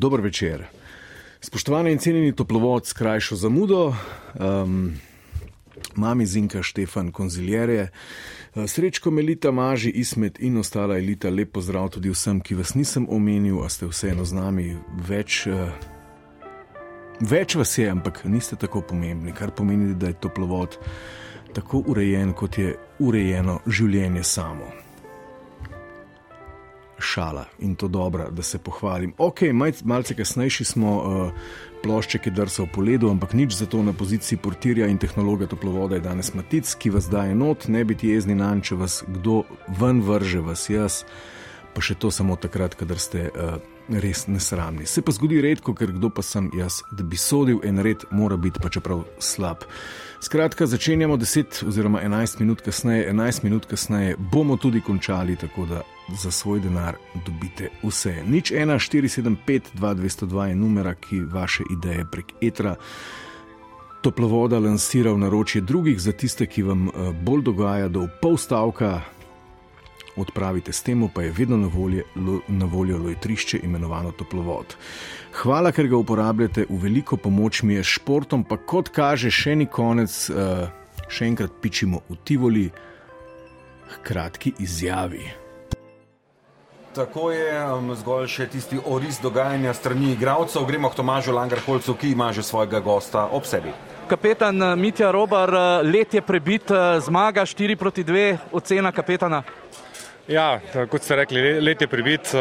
Dober večer. Spoštovani in cenjeni toplovod s krajšo zamudo, um, mami Zinka Štefan Konziljerje, srečko Melita Maži, Ismet in ostala elita, lep pozdrav tudi vsem, ki vas nisem omenil, a ste vseeno z nami več. Uh, Več vas je, ampak niste tako pomembni, kar pomeni, da je toplovod tako urejen, kot je urejeno življenje samo. Šala in to dobro, da se pohvalim. Ok, malce kasnejši smo, uh, plošče, ki drsal po ledu, ampak nič za to na poziciji portirja in tehnologa toplovoda je danes Matic, ki vas daje not, ne biti jezni na nje, če vas kdo ven vrže, vas jaz, pa še to samo takrat, kadar ste. Uh, res nesramni. Se pa zgodi redko, ker kdo pa sem jaz, da bi sodil en red, mora biti pa čeprav slab. Skratka, začenjamo 10 oziroma 11 minut kasneje, 11 minut kasneje bomo tudi končali, tako da za svoj denar dobite vse. Nič 1, 4, 7, 5, 2, 202 je numera, ki vaše ideje prek etra. Toplovoda lansira v naročje drugih za tiste, ki vam bolj dogaja, da v pol stavka odpravite s tem, pa je vedno na, volje, lo, na voljo lojtrišče imenovano toplovod. Hvala, ker ga uporabljate, v veliko pomoč mi je športom, pa kot kaže, še ni konec, uh, še enkrat pičimo v Tivoli, hkrati izjavi. Tako je um, zgolj še tisti oris dogajanja strani igralcev. Gremo k Tomažu Langarholcu, ki ima že svojega gosta ob sebi. Kapetan Mitja Robar, let je prebit, zmaga 4 proti 2, ocena kapetana. Ja, kot ste rekli, let je pribit,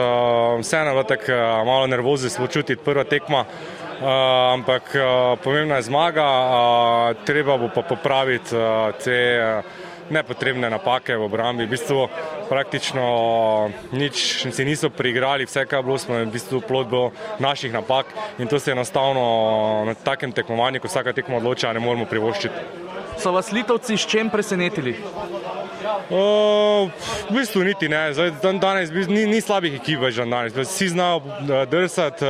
vseeno je tako malo nervozni smo čutiti prva tekma, ampak pomembna je zmaga, treba bo pa popraviti te nepotrebne napake v obrambi. V bistvu praktično nič si niso priigrali, vse kar bilo smo v bistvu plod do naših napak in to se enostavno na takem tekmovanju, ko vsaka tekma odloča, ne moremo privoščiti. So vas litovci s čem presenetili? Uh, v bistvu niti ne, Zdaj, danes ni, ni slabih ekip več danes. Vsi znajo drsati,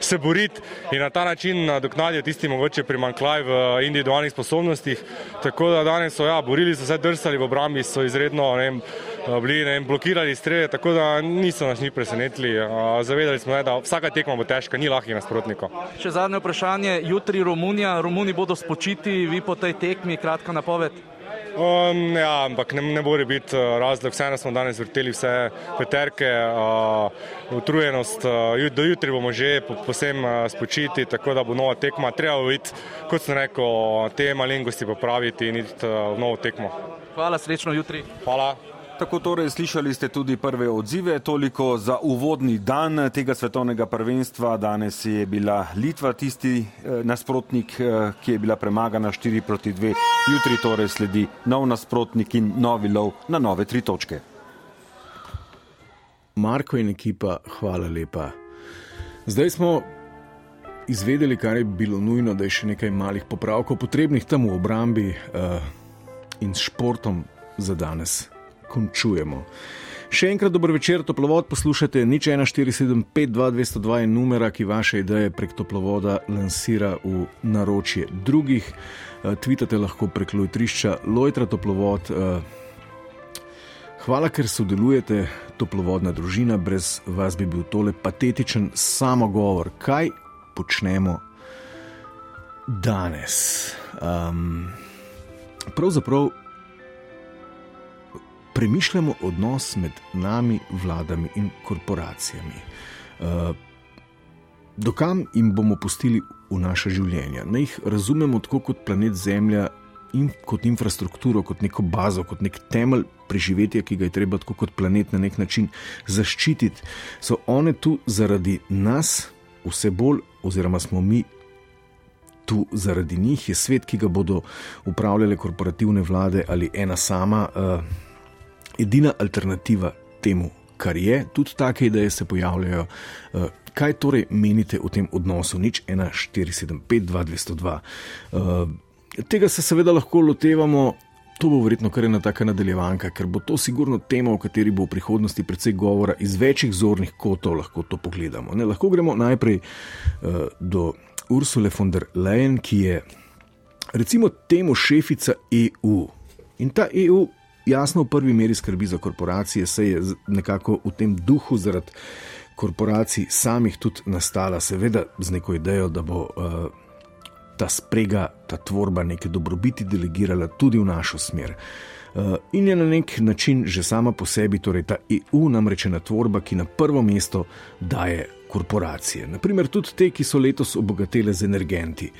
se boriti in na ta način nadoknadijo tisti mogoče primankljaj v individualnih sposobnostih. Tako da danes so ja, borili, so se drsali v obrambi, so izredno ne vem, bili ne vem, blokirali strele, tako da niso nas ni presenetili. Zavedali smo, ne, da vsaka tekma bo težka, ni lahkih nasprotnikov. Še zadnje vprašanje, jutri Romunija, Romuni bodo spočiti, vi po tej tekmi, kratka napoved. Um, ja, ampak ne, ne more biti razlog. Vseeno smo danes vrteli vse peterke, uh, utrujenost. Uh, do jutri bomo že po, posem uh, spočiti, tako da bo nova tekma. Treba bo biti, kot sem rekel, te malenkosti popraviti in iti uh, v novo tekmo. Hvala, srečno jutri. Hvala. Tako torej slišali ste tudi prve odzive, toliko za uvodni dan tega svetovnega prvenstva. Danes je bila Litva tisti eh, nasprotnik, eh, ki je bila premagana 4 proti 2. Jutri torej sledi nov nasprotnik in novi lov na nove tri točke. Marko in ekipa, hvala lepa. Zdaj smo izvedeli, kar je bilo nujno, da je še nekaj malih popravkov potrebnih tam v obrambi uh, in s športom za danes končujemo. Še enkrat dober večer, toplovod poslušate, nič 1475-2202 je numera, ki vaše ideje prek toplovoda lansira v naročje drugih. Tvitate lahko prek lojtrišča Lojtra toplovod. Hvala, ker sodelujete, toplovodna družina, brez vas bi bil tole patetičen samogovor. Kaj počnemo danes? Um, pravzaprav premišljamo odnos med nami, vladami in korporacijami. Uh, dokam jim bomo pustili v naše življenje? Naj jih razumemo tako kot planet Zemlja in kot infrastrukturo, kot neko bazo, kot nek temelj preživetja, ki ga je treba tako kot planet na nek način zaščititi. So one tu zaradi nas, vse bolj, oziroma smo mi. Tu zaradi njih je svet, ki ga bodo upravljale korporativne vlade ali ena sama, uh, edina alternativa temu, kar je, tudi take ideje se pojavljajo. Uh, kaj torej menite o tem odnosu, nič 1, 4, 7, 5, 2, 202? Uh, tega se seveda lahko lotevamo. To bo verjetno kar ena taka nadaljevanka, ker bo to sigurno tema, o kateri bo v prihodnosti precej govora iz večjih zornih kotov. Lahko to pogledamo. Ne, lahko gremo najprej uh, do Ursule von der Leyen, ki je recimo temu šefica EU. In ta EU jasno v prvi meri skrbi za korporacije, se je nekako v tem duhu zaradi korporacij samih tudi nastala, seveda z neko idejo, da bo uh, ta sprega, ta tvorba neke dobrobiti delegirala tudi v našo smer. Uh, in je na nek način že sama po sebi, torej ta EU, namreč ena tvorba, ki na prvo mesto daje korporacije. Naprimer, tudi te, ki so letos obogatele z energenti.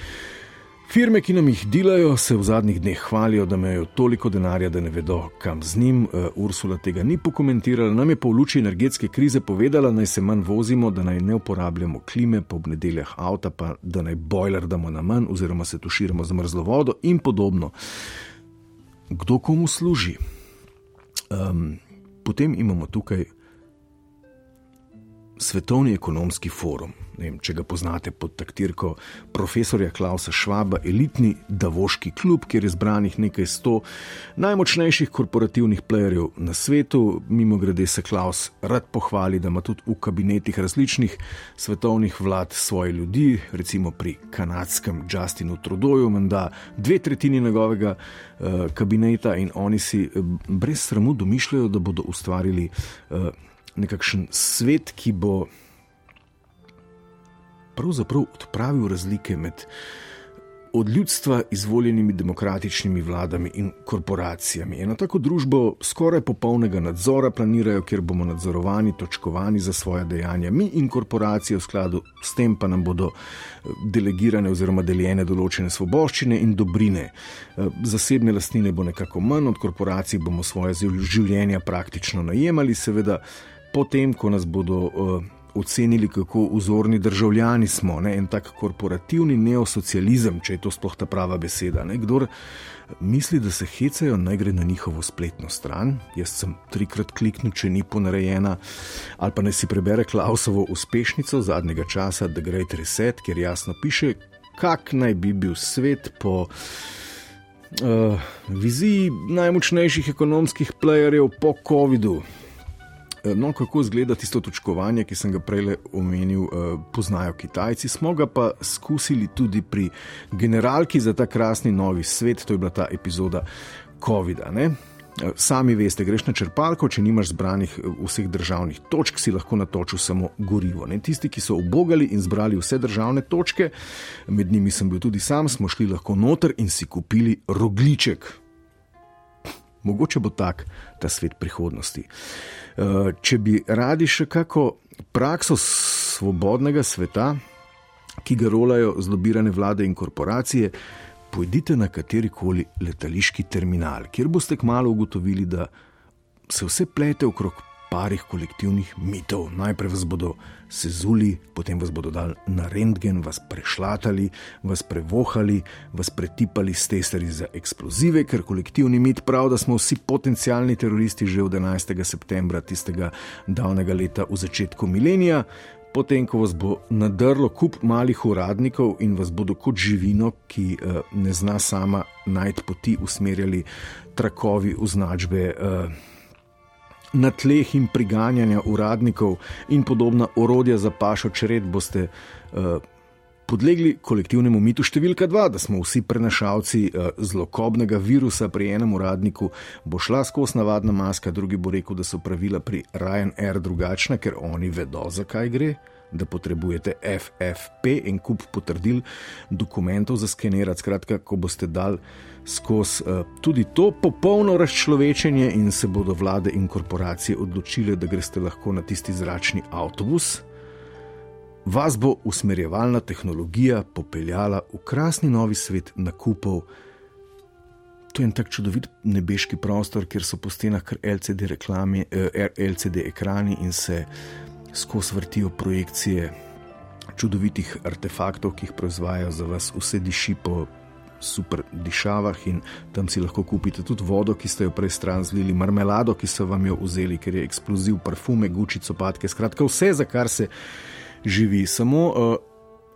Firme, ki nam jih delajo, se v zadnjih dneh hvalijo, da imajo toliko denarja, da ne vedo, kam z njim. Uh, Ursula tega ni pokomentirala, nam je pa v luči energetske krize povedala, naj se manj vozimo, da naj ne uporabljamo klime, po nedeljah avta, pa da naj bojler damo na manj, oziroma se tuširamo z mrzlo vodo in podobno. Kdo komu služi? Um, potem imamo tukaj Svetovni ekonomski forum, vem, če ga poznate pod taktirko profesorja Klausa Švaba, elitni Davoški klub, kjer je zbranih nekaj sto najmočnejših korporativnih playerjev na svetu. Mimo grede se Klaus rad pohvali, da ima tudi v kabinetih različnih svetovnih vlad svoje ljudi, recimo pri kanadskem Justinu Trudeauju, menda dve tretjini njegovega uh, kabineta in oni si uh, brez sramu domišljajo, da bodo ustvarili. Uh, nekakšen svet, ki bo pravzaprav odpravil razlike med od ljudstva izvoljenimi demokratičnimi vladami in korporacijami. Eno tako družbo skoraj popolnega nadzora planirajo, kjer bomo nadzorovani, točkovani za svoje dejanja. Mi in korporacije v skladu s tem pa nam bodo eh, delegirane oziroma deljene določene svoboščine in dobrine. Eh, zasebne lastnine bo nekako manj, od korporacij bomo svoje življenja praktično najemali, seveda potem, ko nas bodo uh, ocenili, kako vzorni državljani smo, ne? en tak korporativni neosocializem, če je to sploh ta prava beseda. Ne? Kdor misli, da se hecajo, naj gre na njihovo spletno stran. Jaz sem trikrat kliknil, če ni ponarejena, ali pa naj si prebere Klausovo uspešnico zadnjega časa, The Great Reset, kjer jasno piše, kak naj bi bil svet po. Uh, viziji najmočnejših ekonomskih playerjev po COVID-u, No, kako izgleda tisto točkovanje, ki sem ga prej omenil, eh, poznajo Kitajci. Smo ga pa skusili tudi pri generalki za ta krasni novi svet, to je bila ta epizoda COVID-a. Eh, sami veste, greš na črpalko, če nimaš zbranih eh, vseh državnih točk, si lahko natočil samo gorivo. Ne? Tisti, ki so obogali in zbrali vse državne točke, med njimi sem bil tudi sam, smo šli lahko noter in si kupili rogliček. Mogoče bo tak ta svet prihodnosti. Eh, če bi radi še kako prakso svobodnega sveta, ki ga rolajo zlobirane vlade in korporacije, pojdite na katerikoli letališki terminal, kjer boste kmalo ugotovili, da se vse plete okrog parih kolektivnih mitov. Najprej vas bodo sezuli, potem vas bodo dali na rentgen, vas prešlatali, vas prevohali, vas pretipali s tesari za eksplozive, ker kolektivni mit pravi, da smo vsi potencijalni teroristi že od 11. septembra tistega davnega leta v začetku milenija. Potem, ko vas bo nadrlo kup malih uradnikov in vas bodo kot živino, ki uh, ne zna sama najti poti, usmerjali trakovi označbe. Uh, na tleh in priganjanja uradnikov in podobna orodja za pašo čred boste uh, podlegli kolektivnemu mitu številka dva, da smo vsi prenašalci uh, zlokobnega virusa pri enem uradniku, bo šla skozi navadna maska, drugi bo rekel, da so pravila pri Ryanair drugačna, ker oni vedo, zakaj gre da potrebujete FFP in kup potrdil, dokumentov za skenirati. Skratka, ko boste dal skozi uh, tudi to popolno razčlovečenje in se bodo vlade in korporacije odločile, da greste lahko na tisti zračni avtobus, vas bo usmerjevalna tehnologija popeljala v krasni novi svet nakupov. To je en tak čudovit nebeški prostor, kjer so po stenah kar LCD, reklami, eh, LCD ekrani in se skozi vrtijo projekcije čudovitih artefaktov, ki jih proizvajajo za vas, vse diši po super dišavah in tam si lahko kupite tudi vodo, ki ste jo prej stran zlili, marmelado, ki so vam jo vzeli, ker je eksploziv, parfume, gučico, patke, skratka vse, za kar se živi. Samo uh,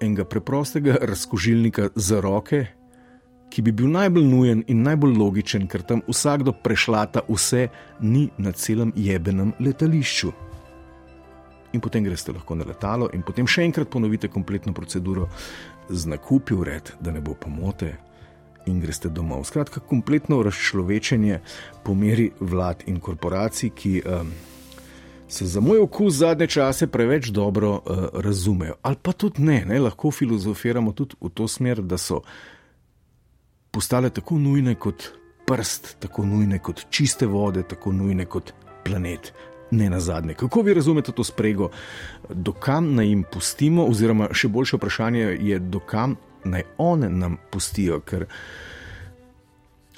enega preprostega razkožilnika za roke, ki bi bil najbolj nujen in najbolj logičen, ker tam vsakdo prešlata vse, ni na celem jebenem letališču. In potem greste lahko na letalo, in potem še enkrat ponovite kompletno proceduro z nakupi ured, da ne bo pomote, in greste domov. Skratka, kompletno razčlovečenje po meri vlad in korporacij, ki um, se za moj okus zadnje čase preveč dobro uh, razumejo. Ali pa tudi ne, ne, lahko filozofiramo tudi v to smer, da so postale tako nujne kot prst, tako nujne kot čiste vode, tako nujne kot planet. Ne na zadnje. Kako vi razumete to sprego, dokam naj jim pustimo, oziroma še boljše vprašanje je, dokam naj one nam pustijo, ker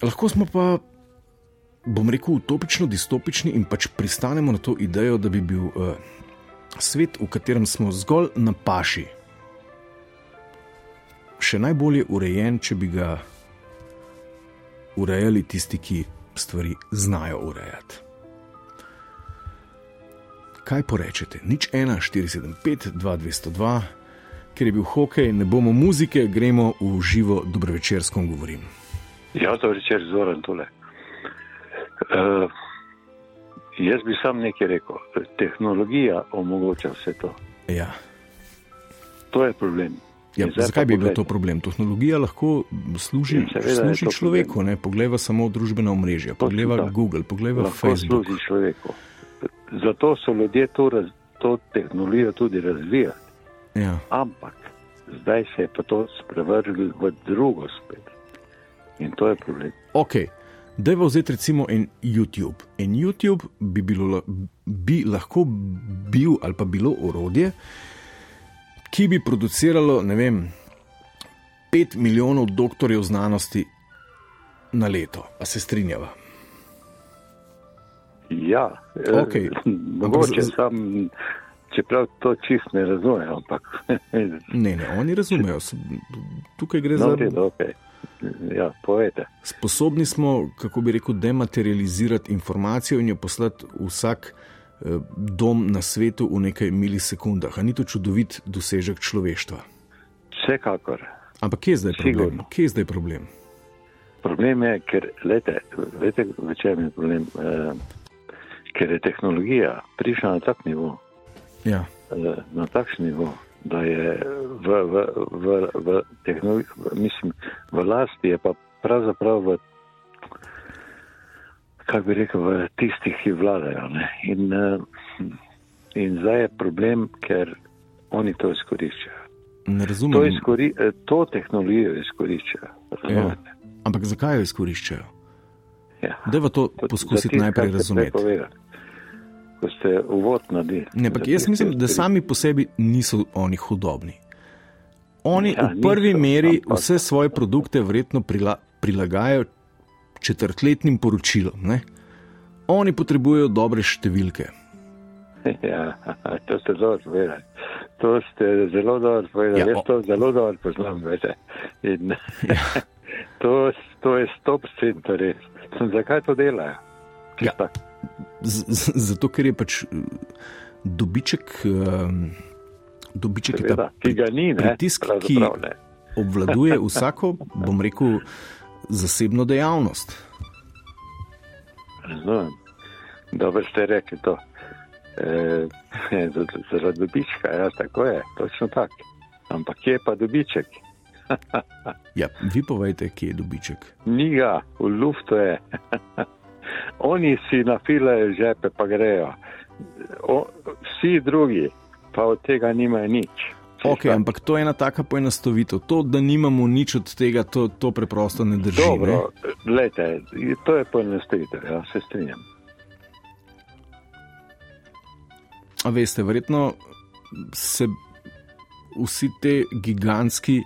lahko smo pa, bom rekel, utopično distopični in pač pristanemo na to idejo, da bi bil uh, svet, v katerem smo zgolj na paši, še najbolje urejen, če bi ga urejali tisti, ki stvari znajo urejati. Kaj porečete? Nič 1, 475, 2202, ker je bil hokej, ne bomo muzike, gremo v živo, dobro večer, s kom govorim. Ja, dobro večer, zoren tole. Uh, jaz bi sam nekaj rekel. Tehnologija omogoča vse to. Ja. To je problem. Ja, zakaj bi bil to problem? Tehnologija lahko služi, služi človeku. Poglejva samo družbena omrežja, poglejva Google, poglejva Facebook. Služi človeku. Zato so ljudje to, raz, to tehnologijo tudi razvijali. Ja. Ampak zdaj se je pa to spremenilo v drugo spet. In to je problem. Ok, da je vzeti recimo en YouTube. En YouTube bi, bilo, bi lahko bil ali pa bilo orodje, ki bi produciralo, ne vem, pet milijonov doktorjev znanosti na leto. A se strinjava? Ja, okay. mogoče z... sam, čeprav to čist ne razumejo. Ampak... ne, ne, oni razumejo. Tukaj gre no, za. Redo, okay. Ja, povete. Sposobni smo, kako bi rekel, dematerializirati informacijo in jo poslati vsak dom na svetu v nekaj milisekundah. Ali ni to čudovit dosežek človeštva? Vsekakor. Ampak kje je zdaj problem? Kje je zdaj problem? Problem je, ker, lete, vete, v čem je problem? Eh, ker je tehnologija prišla na tak nivo. Ja. Eh, na takšen nivo, da je v, v, v, v tehnologiji, mislim, v lasti je pa pravzaprav v kako bi rekel, v tistih, ki vladajo. In, uh, in zdaj je problem, ker oni to izkoriščajo. Ne razumem. To, izkori, eh, to tehnologijo izkoriščajo. Ja. Ampak zakaj jo izkoriščajo? Ja. Da je to poskusiti najprej razumeti. Ko ste uvod naredili. Ne, ampak jaz mislim, da sami po sebi niso oni hudobni. Oni ja, v prvi niso, meri ampak, vse svoje produkte verjetno prila, prilagajajo četrtletnim poročilom. Ne? Oni potrebujejo dobre številke. Ja, to ste zelo povedali. To ste zelo dobro povedali. Ja, Jaz to zelo dobro poznam. In, ja. to, to je stop center. Zakaj to delajo? Ja, zato, ker je pač dobiček, dobiček Seveda, ta, ki ga ni, ne? pritisk, ki obvladuje vsako, bom rekel, zasebno dejavnost. Razumem. Dobro ste rekli to. E, zaradi dobička, ja, tako je, točno tako. Ampak kje je pa dobiček? ja, vi povejte, kje je dobiček. Ni ga, v luftu je. Oni si nafilajo žepe, pa grejo. O, vsi drugi pa od tega nimajo nič. Ok, ampak to je ena taka poenostavitev. To, da nimamo nič od tega, to, to preprosto ne drži. Dobro, gledajte, to je poenostavitev, ja, se strinjam. A veste, verjetno se vsi te gigantski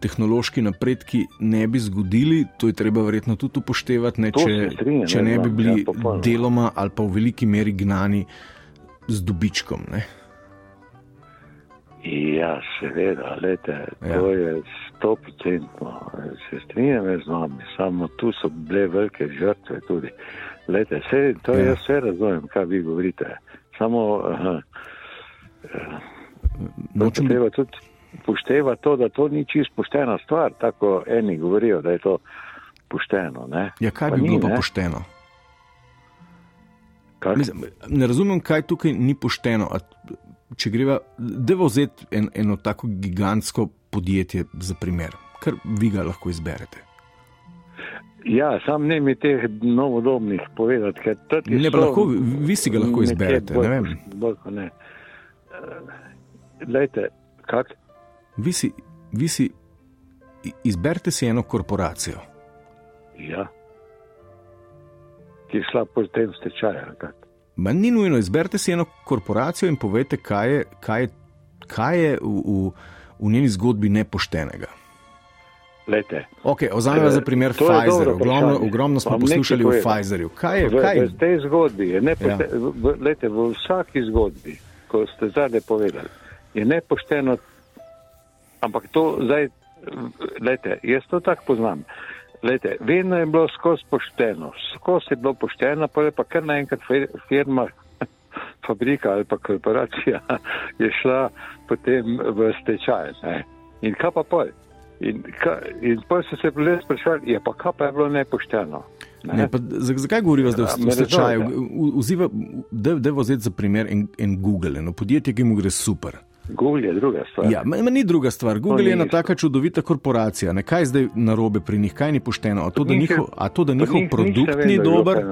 tehnološki napredki ne bi zgodili, to je treba verjetno tudi upoštevati, ne, če, strinjam, če ne bi bili ja, deloma ali pa v veliki meri gnani z dobičkom. Ne? Ja, seveda, lete, Ja. to je sto procentno. Se strinjam z vami, samo tu so bile velike žrtve tudi. Lete, vse, to Ja. ja. jaz vse razumem, kaj vi govorite. Samo uh, Nočem, treba tudi poštevati to, da to ni čist poštena stvar, tako eni govorijo, da je to pošteno. Ne, ja, kaj Pa bi ni, bilo pa ne. pošteno? Kak? Mislim, ne razumem, kaj tukaj ni pošteno. A, če greva, da bo vzeti en, eno tako gigantsko podjetje za primer, kar vi ga lahko izberete. Ja, sam ne mi teh novodobnih povedati, ker tudi Ne, pa lahko, vi, si ga lahko izberete. bolj Ne vem. Bolj, ne. Lejte, kak? Vi si, vi si izberite si eno korporacijo. Ja. Ki je šla potem v stečaj. Ma ni nujno, izberite si eno korporacijo in povejte, kaj je, kaj je, kaj je v, v, v njeni zgodbi nepoštenega. Lejte, Okay, Vzamemo Eh, za primer je Pfizer. Ogromno, ogromno smo poslušali o. Pfizerju. Kaj je, v, kaj, v tej zgodbi je nepošteno. Ja. V, lejte, v vsaki zgodbi, ko ste zadnje povedali, je nepošteno, ampak to zdaj, lejte, jaz to tako poznam. Lejte, vedno je bilo skozi pošteno, skozi je bilo pošteno, pa je pa kar naenkrat fi- firma, fabrika ali pa korporacija je šla potem v stečaj. Ne? In kaj pa pol? In, ka, in pol so se ljudje sprašvali, je pa kaj pa je bilo nepošteno. Ne? ne, pa, za- zakaj govoriva zdaj Ja, o me stečaju? da je vzeti za primer en, en Google, eno podjetje, ki mu gre super. Google je druga stvar. Ja, ma, ma ni druga stvar. Google ni je ena taka čudovita korporacija. Ne, kaj je zdaj narobe pri njih, kaj ni pošteno? A to, da Njih njihov, a to, da njihov ne produkt ni da dober,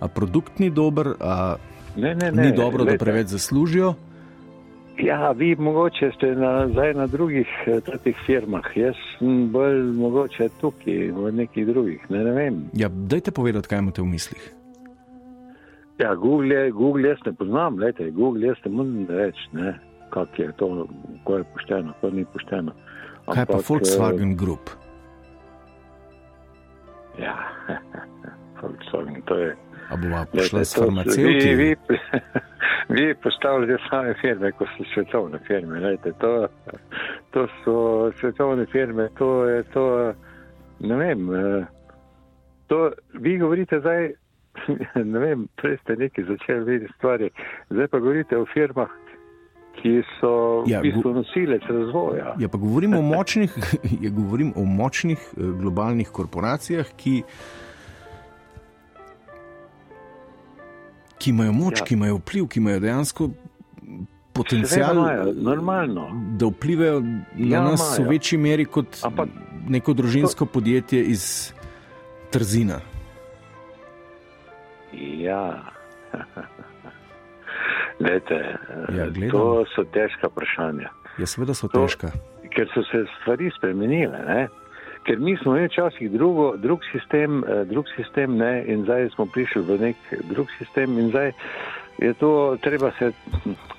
a produkt ni dober, a Ne, ne, ne, ni dobro, da glejte, preveč zaslužijo. Ja, vi mogoče ste na, zdaj na drugih eh, tretjih firmah, jaz sem bolj mogoče tukaj, v nekih drugih, ne, ne vem. Ja, dajte povedati, kaj imate v mislih. Ja, Google, Google jaz ne poznam, gledajte, Google jaz ne morem reči, ne, kak je to, ko je pošteno, ko ni pošteno. Kaj pa Ampak, Volkswagen Group? Ja, Volkswagen, to je. A bova prišla s farmacevti? Vi, vi, vi postavljate same firme, kot so svetovne firme. Lejte, to, to so svetovne firme, to je to. Ne vem. eh, To, vi govorite zdaj, ne vem, prej ste nekaj začeli videti stvari, zdaj pa govorite o firmah, ki so Ja, v bistvu nosilec razvoja. Ja, pa govorim o močnih, ja, govorim o močnih eh, globalnih korporacijah, ki, ki imajo moč, ja. Ja. ki imajo vpliv, ki imajo dejansko potencial, imajo, da vplivajo na Ja, nas v imajo. večji meri kot Ampak neko družinsko podjetje iz Trzina. Ja. Lete, Ja, ja, gledam. to so težka vprašanja. Ja, seveda so To- težka. Ker so se stvari spremenile. Ne? Ker mi smo imeli včasih drugo, drug sistem, eh, drug sistem ne? in zdaj smo prišli v nek drug sistem in zdaj je to treba se,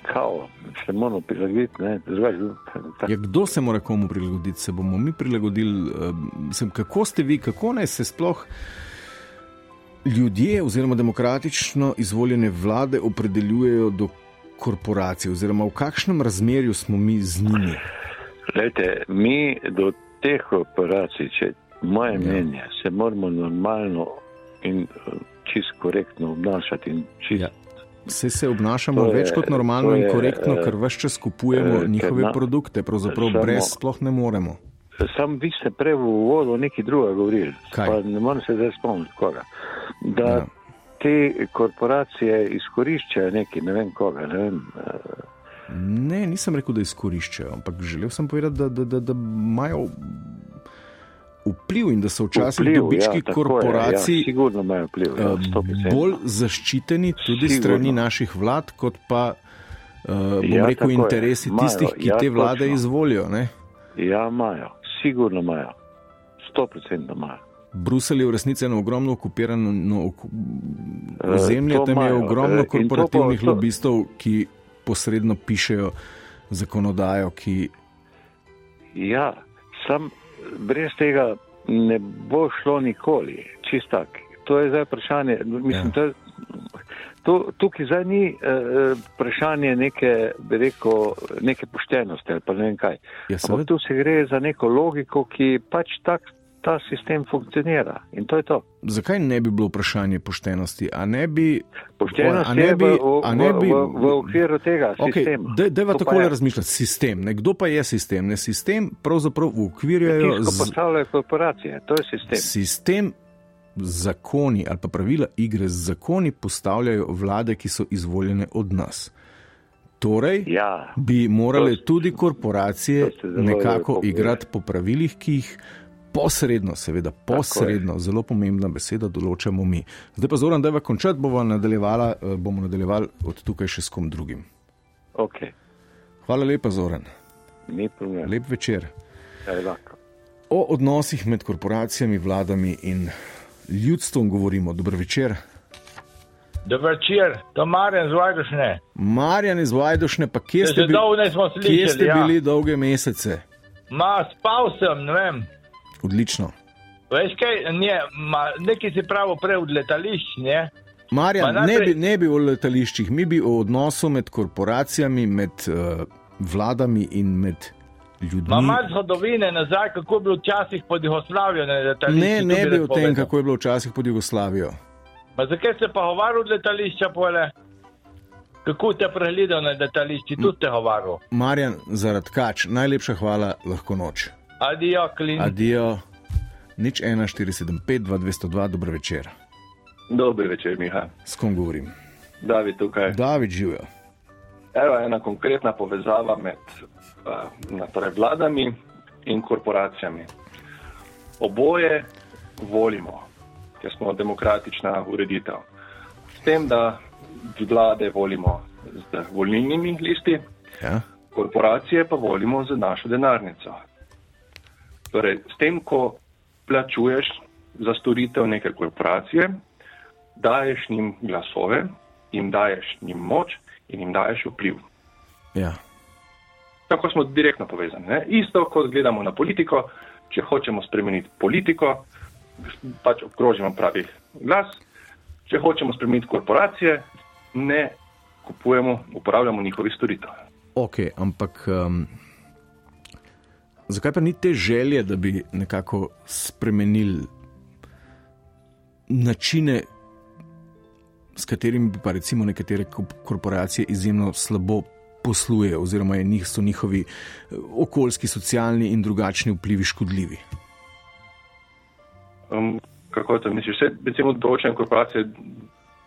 kao, se moramo prilagoditi. drugače, tako. Ja, kdo se mora komu prilagoditi? Se bomo mi prilagodili? eh, Sem, kako ste vi, kako naj se sploh ljudje oziroma demokratično izvoljene vlade opredeljujejo do korporacij, oziroma v kakšnem razmerju smo mi z njimi? Lejte, mi do teh operacij, če moje Ja. mnenje, se moramo normalno in eh, čist korektno obnašati. in Čist, Ja. Vse se obnašamo je- več kot normalno to in je, korektno, eh, ker vse čas kupujemo eh, njihove na- produkte, pravzaprav samo- brez sploh ne moremo. Sam vi ste prej v uvodu nekaj drugega govorili, Kaj? pa ne morem se zdaj spomniti koga. Da Ja. ja. te korporacije izkoriščajo neki, ne vem koga, ne vem. eh, Ne, nisem rekel, da izkoriščajo, ampak želel sem povedati, da, da, da, da imajo vpliv in da so včasih vpliv, dobički ja, korporacij Je, ja, vpliv. Ja, eh, 100%. bolj zaščiteni tudi Sigurno. strani naših vlad, kot pa uh, Ja, rekel tako je. interesi Imajo, tistih, ki ja, te vlade točno. izvolijo. Ne? Ja, imajo, sigurno imajo. 100% imajo. Bruselj je v resnici eno ogromno okupirano no, Eh, ozemlje, to tam je ogromno eh, to pa- korporativnih to- lobistov, ki posredno pišejo zakonodajo, ki Ja, sam brez tega ne bo šlo nikoli, čist tak. To je zdaj vprašanje. Mislim, Ja. to, To, tukaj zdaj ni uh, vprašanje neke, rekel, neke poštenosti ali pa ne vem kaj. Ja, tu se gre za neko logiko, ki pač tak, ta sistem funkcionira in to je to. Zakaj ne bi bilo vprašanje poštenosti? A ne bi, Poštenost a ne bi, v, a ne bi, v, v, v okviru tega Okay, sistema. To pa tako je. razmišljati. Sistem. Ne, kdo pa je sistem? Ne, sistem pravzaprav ukvirjajo z, postavljajo korporacije, to je sistem. sistem. Zakoni ali pa pravila igre z zakoni postavljajo vlade, ki so izvoljene od nas. Torej, Ja, bi morale To- tudi korporacije to nekako igrati po pravilih, ki jih posredno, seveda posredno, zelo pomembna beseda, določamo mi. Zdaj pa zoran, da je končati, bomo nadaljevala, eh, bomo nadaljevali od tukaj še s kom drugim. ok, Hvala lepa, Zoran. problem. Lep večer. O odnosih med korporacijami, vladami in ljudstvom govorimo. Dobro večer. Dober večer, to Marjan z Vajdošne. Marjan iz Vajdošne, pa kje ste, Že bil, nismo kje slišali. ste ja. bili dolge mesece? Ma, spal sem, ne vem. Odlično. Veš kaj, ne, ma, nekaj si pravo prej od letališč, ne? Marjan, Ma ne, najprej- bi, ne bi o letališčih, mi bi o odnosu med korporacijami, med uh, vladami in med ljudmi. Ma malo zgodovine nazaj, kako je bilo včasih pod Jugoslavijo. Ne, to ne bi o tem, kako je bilo včasih pod Jugoslavijo. Ma zakaj se pa govaril od letališča pole? Kako te pregledal na letališči, tudi te govaril. Marjan, zaradi kač, najlepša hvala, lahko noč. Adijo, klin. Adijo, nič 1475, 2202, dober večer. Dober večer, Miha. S kom govorim? David tukaj. David živijo. Evo ena konkretna povezava med torej vladami in korporacijami. Oboje volimo, ker smo demokratična ureditev. S tem, da vlade volimo z volilnimi listi, Ja? korporacije pa volimo z našo denarnico. Torej, s tem, ko plačuješ za storitev neke korporacije, daješ njim glasove, jim daješ njim moč in jim daješ vpliv. Ja. Tako smo direktno povezani. Ne? Isto, kot gledamo na politiko, če hočemo spremeniti politiko, pač obkrožimo pravi glas, če hočemo spremeniti korporacije, ne kupujemo, uporabljamo njihovih storitev. Ok, ampak um, zakaj pa ni te želje, da bi nekako spremenili načine, s katerimi bi pa recimo nekatere ko- korporacije izjemno slabo poslujejo, oziroma njih, so njihovi eh, okoljski, socialni in drugačni vplivi škodljivi? Um, kako to misliš? Vse, recimo, določene korporacije,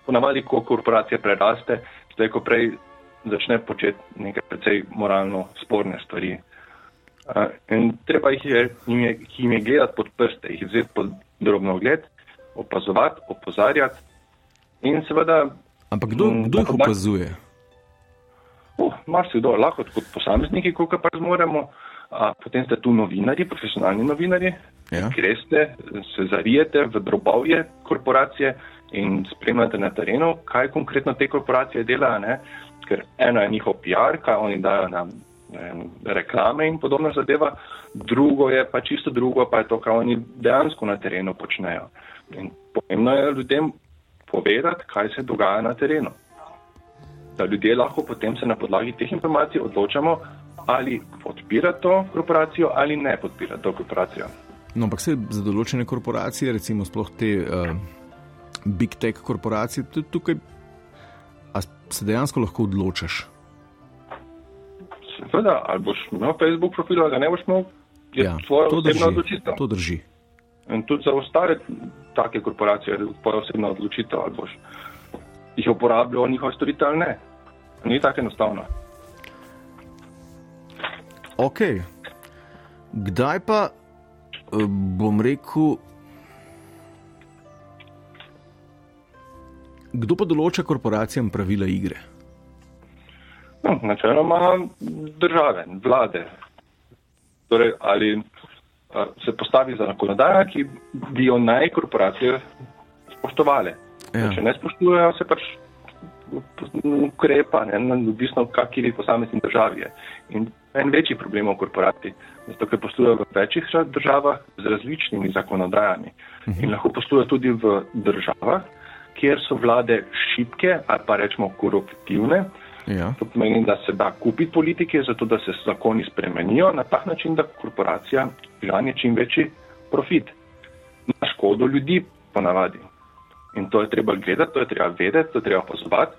ponavadi, ko korporacija preraste, zdaj, ko prej začne početi neke precej moralno sporne stvari. Uh, in treba jih je, jim je, jim je gledati pod prste, jih vzeti pod drobno gled, opazovati, opozarjati. In seveda, Ampak kdo, Mm, kdo jih opazuje? Uh, marsikdo, lahko kot posamezniki, koliko pa zmoremo, a potem ste tu novinari, profesionalni novinari, Ja. greste, se zarijete v drobovje korporacije in spremljate na terenu, kaj konkretno te korporacije delajo. Ne? Ker eno je njihov PR, kaj oni dajo na reklame in podobna zadeva, drugo je pa čisto drugo, pa je to, kaj oni dejansko na terenu počnejo. In pomembno je ljudem povedati, kaj se dogaja na terenu. Da ljudje lahko potem se na podlagi teh informacij odločamo, ali podpira to korporacijo ali ne podpira to korporacijo. No, ampak se za določene korporacije, recimo sploh te uh, big tech korporacije, tudi tukaj se dejansko lahko odločaš. Seveda, ali boš imel Facebook profil, ali ga ne boš imel, je ja, tvoja to osebna drži. odločitev. To drži. In tudi za ostale take korporacije je tvoja osebna odločitev, ali boš jih uporabljal njihove storitve ali ne. Ni tako enostavno. Ok. Kdaj pa eh, bom rekel, kdo pa določa korporacijam pravila igre? No, načeloma države, vlade. Torej, ali a, se postavi za zakonodajo, ki bi jo naj korporacije spoštovale. Ja. Če ne spoštujejo, se pač ukrepa, ne, na- odvisno, kakšni posamezni državi je. In en večji problem v korporaciji, zato ker poslujejo v večjih državah z različnimi zakonodajami in lahko poslujejo tudi v državah, kjer so vlade šibke ali pa rečemo koruptivne. Ja. To pomeni, da se da kupiti politike, zato da se zakoni spremenijo na tak način, da korporacija žanje čim večji profit. Na škodo ljudi ponavadi. In to je treba gledati, to je treba vedeti, to je treba pozvati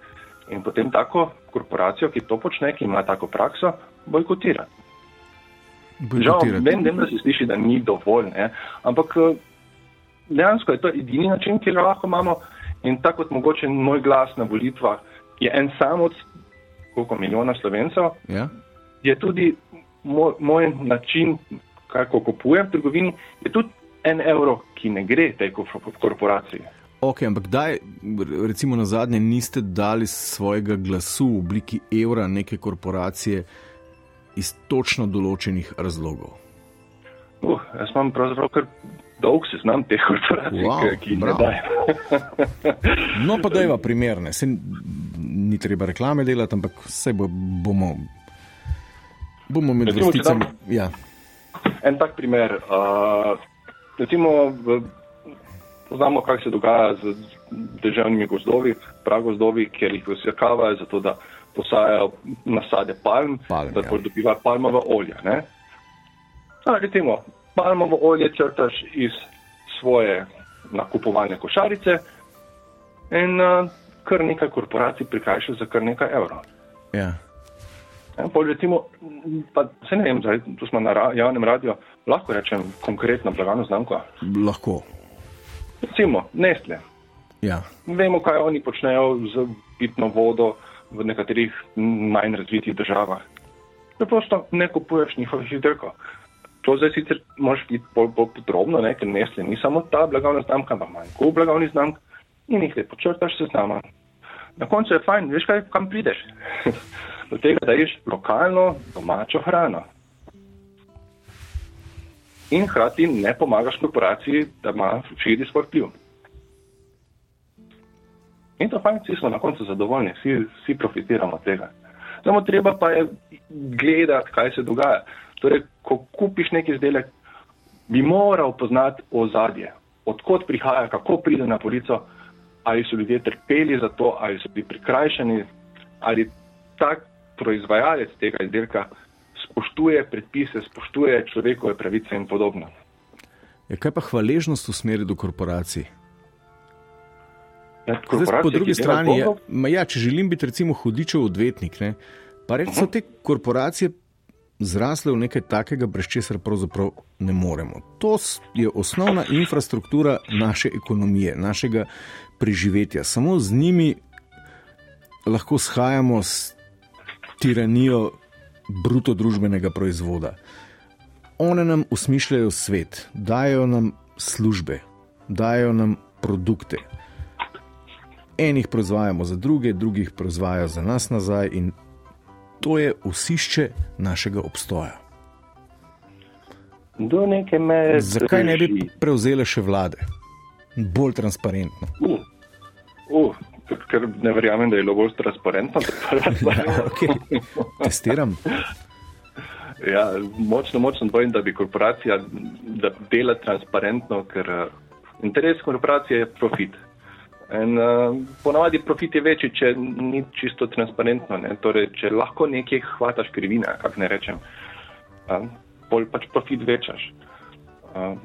in potem tako korporacijo, ki to počne, ki ima tako prakso, bojkotirati. Žal, vem, vem, da se sliši, da ni dovolj, ne? ampak eh, dejansko je to edini način, ki ga lahko imamo. In tako kot mogoče moj glas na volitvah je en sam od koliko milijona slovencev, Ja? je tudi moj, moj način, kako kupujem v trgovini, je tudi en evro, ki ne gre tej kor- korporaciji. Ok, ampak kdaj, recimo na zadnje, niste dali svojega glasu v obliki evra neke korporacije iz točno določenih razlogov? Uh, jaz imam pravzaprav kar dolg seznam teh korporacij, Wow, ki- jih ne dajo. No, pa dajva primerne. Se ni treba reklame delati, ampak vse bo, bomo, bomo med vrsticami. Ja. En tak primer. Uh, recimo, poznamo, kaj se dogaja z državnimi gozdovi, pragozdovi, kjer jih vsekavajo, zato da posajajo nasade palm, Palm, da ja. dobivajo palmovo olje. Ne? A, recimo, palmovo olje črtaš iz svoje nakupovalne košarice in uh, kar nekaj korporacij prikašaš za kar nekaj evrov. Ja. Ja, pol recimo, pa se ne vem, zdaj, tu smo na ra javnem radiju, lahko rečem konkretno blagovno znamko. Lahko. Recimo, Nestle. Ja. Vemo, kaj oni počnejo z pitno vodo v nekaterih manj razvitih državah. Preprosto ne kupuješ njihovih izdelkov. To zdaj sicer moraš biti bolj, bolj podrobno, ne, ker Nestle ni samo ta blagovna znamka, ampak manj kup blagovnih znamk in jih lepo črtaš se znama. Na koncu je fajn, veš kaj, kam prideš. Do tega, da ješ lokalno, domačo hrano. In hkrati ne pomagaš korporaciji, da ima širi svoj vpliv. In to fajn, vsi smo na koncu zadovoljni, vsi, vsi profitiramo od tega. Samo treba pa je gledati, kaj se dogaja. Torej, ko kupiš neki izdelek, bi moral poznati ozadje, odkot prihaja, kako pride na polico, ali so ljudje trpeli za to, ali so bili prikrajšani, ali tak proizvajalec tega izdelka spoštuje predpise, spoštuje človekove pravice in podobno. Ja, kaj pa hvaležnost v smeri do korporacij? Ja, Zdaj, po drugi strani, ma ja, če želim biti recimo hudičev odvetnik, ne, pa reč so te korporacije zrasle v nekaj takega, brez česar pravzaprav ne moremo. To je osnovna infrastruktura naše ekonomije, našega preživetja. Samo z njimi lahko shajamo s tiranijo bruto družbenega proizvoda. One nam usmišljajo svet, dajo nam službe, dajo nam produkte. Enih proizvajamo za druge, drugih proizvajajo za nas nazaj, in to je osišče našega obstoja. Do neke meje. Zakaj ne bi prevzele še vlade? Bolj transparentno. Uh, uh, ker- ne verjamem, da je bilo bolj transparentno. Ja, okay. Testiram. ja, močno, močno bojim, da bi korporacija da dela transparentno, ker uh, interes korporacije je profit. In uh, ponavadi profit je večji, če ni čisto transparentno. Ne? Torej, če lahko nekje hvataš krivine, kako ne rečem, uh, pol pač profit večaš. Uh,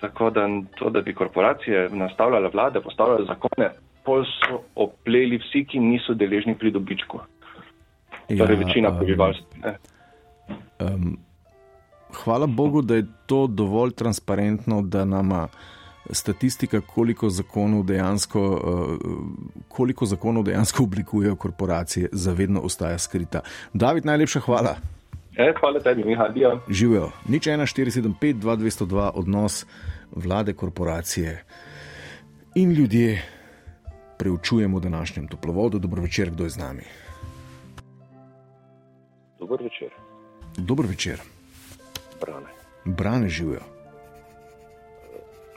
tako da to, da bi korporacije nastavljale vlade, postavljale zakone, pol so opleli vsi, ki niso deležni pri dobičku. Torej, večina um, prebivalstva. Um, hvala Bogu, da je to dovolj transparentno, da nama statistika, koliko zakonov dejansko, uh, koliko zakonov dejansko oblikujejo korporacije, zavedno ostaja skrita. David, najlepša hvala. E, hvala tebi, Miha, dio. Živijo. Nič 1, 475, 2202, odnos vlade, korporacije in ljudje. Preučujemo v današnjem toplovodu. Dobro večer, kdo je z nami. Dober večer, Dobro večer, Brane. brane živijo.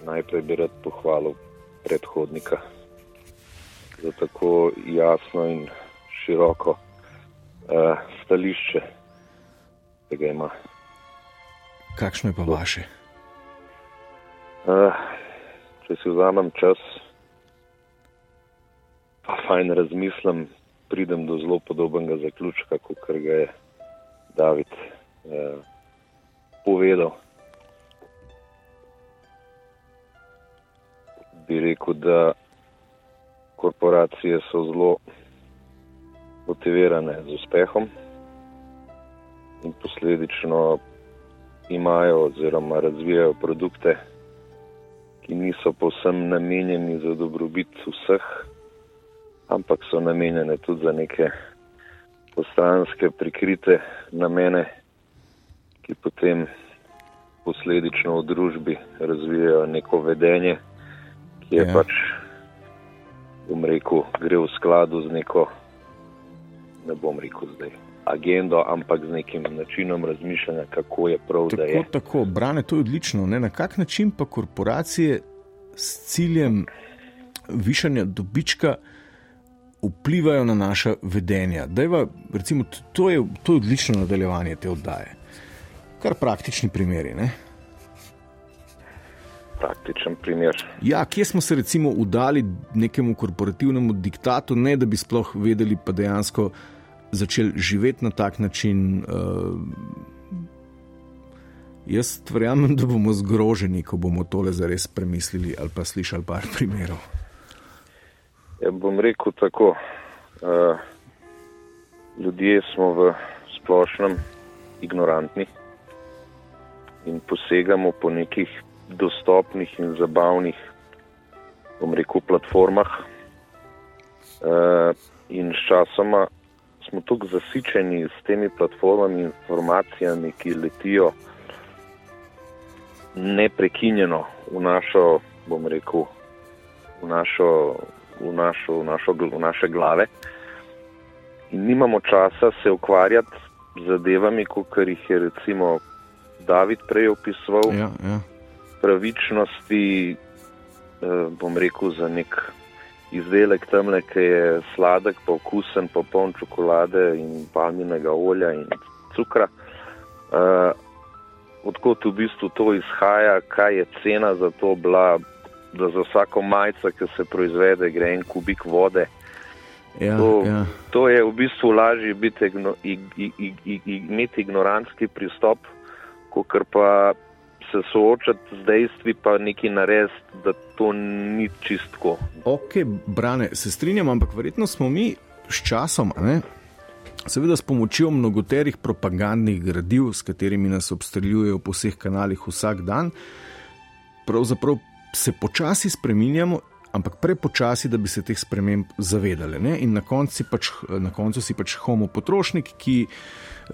Najprej bi rad pohvalil predhodnika za tako jasno in široko uh, stališče, ki ga ima. Kakšno je pa vaše? Uh, če si vzamem čas, fajn razmislim, pridem do zelo podobnega zaključka, kot ga je David eh, povedal. Bi rekel, da korporacije so zelo motivirane z uspehom in posledično imajo oziroma razvijajo produkte, ki niso povsem namenjeni za dobrobit vseh, ampak so namenjene tudi za neke postranske prikrite namene, ki potem posledično v družbi razvijajo neko vedenje, ki je ja. pač, bom rekel, gre v skladu z neko, ne bom rekel zdaj agendo, ampak z nekim načinom razmišljanja, kako je prav, tako, da je. Tako, brane, to je odlično. Ne? Na kak način pa korporacije s ciljem višanja dobička vplivajo na naša vedenja? Dejva, recimo, to, je, to je odlično nadaljevanje te oddaje. Kar praktični primeri. Ne? Praktičen primer. Ja, kje smo se recimo udali nekemu korporativnemu diktatu, ne da bi sploh vedeli, pa dejansko začeli živeti na tak način. Uh, jaz verjamem, da bomo zgroženi, ko bomo tole zares premislili ali pa slišali par primerov. Ja, bom rekel tako. Uh, ljudje smo v splošnem ignorantni in posegamo po nekih dostopnih in zabavnih, bom rekel, platformah. Uh, in s časoma smo tako zasičeni s temi platformami in informacijami, ki letijo neprekinjeno v našo, bom rekel, v, našo, v, našo, v, našo, v naše glave. In nimamo časa se ukvarjati z zadevami, kot jih je recimo David prej opisoval, ja, ja. pravičnosti, eh, bom rekel, za nek izdelek tamle, ki je sladek, pa okusen, pa poln čokolade in palminega olja in cukra. Uh, odkot v bistvu to izhaja, kaj je cena za to bila, da za vsako majico, ki se proizvede, gre en kubik vode. Ja, to, ja. to je v bistvu lažje biti, igno, ig, ig, ig, ig, imeti ignorantski pristop, kot pa se soočati z dejstvi, pa nekaj narediti, da to ni čistko. Ok, brane, se strinjam, ampak verjetno smo mi s časom, ne? seveda s pomočjo mnogoterih propagandnih gradiv, s katerimi nas obstreljujejo po vseh kanalih vsak dan, pravzaprav se počasi spreminjamo. Ampak prepočasi, da bi se teh sprememb zavedali. Ne? In na koncu, pač, na koncu si pač homo potrošnik, ki,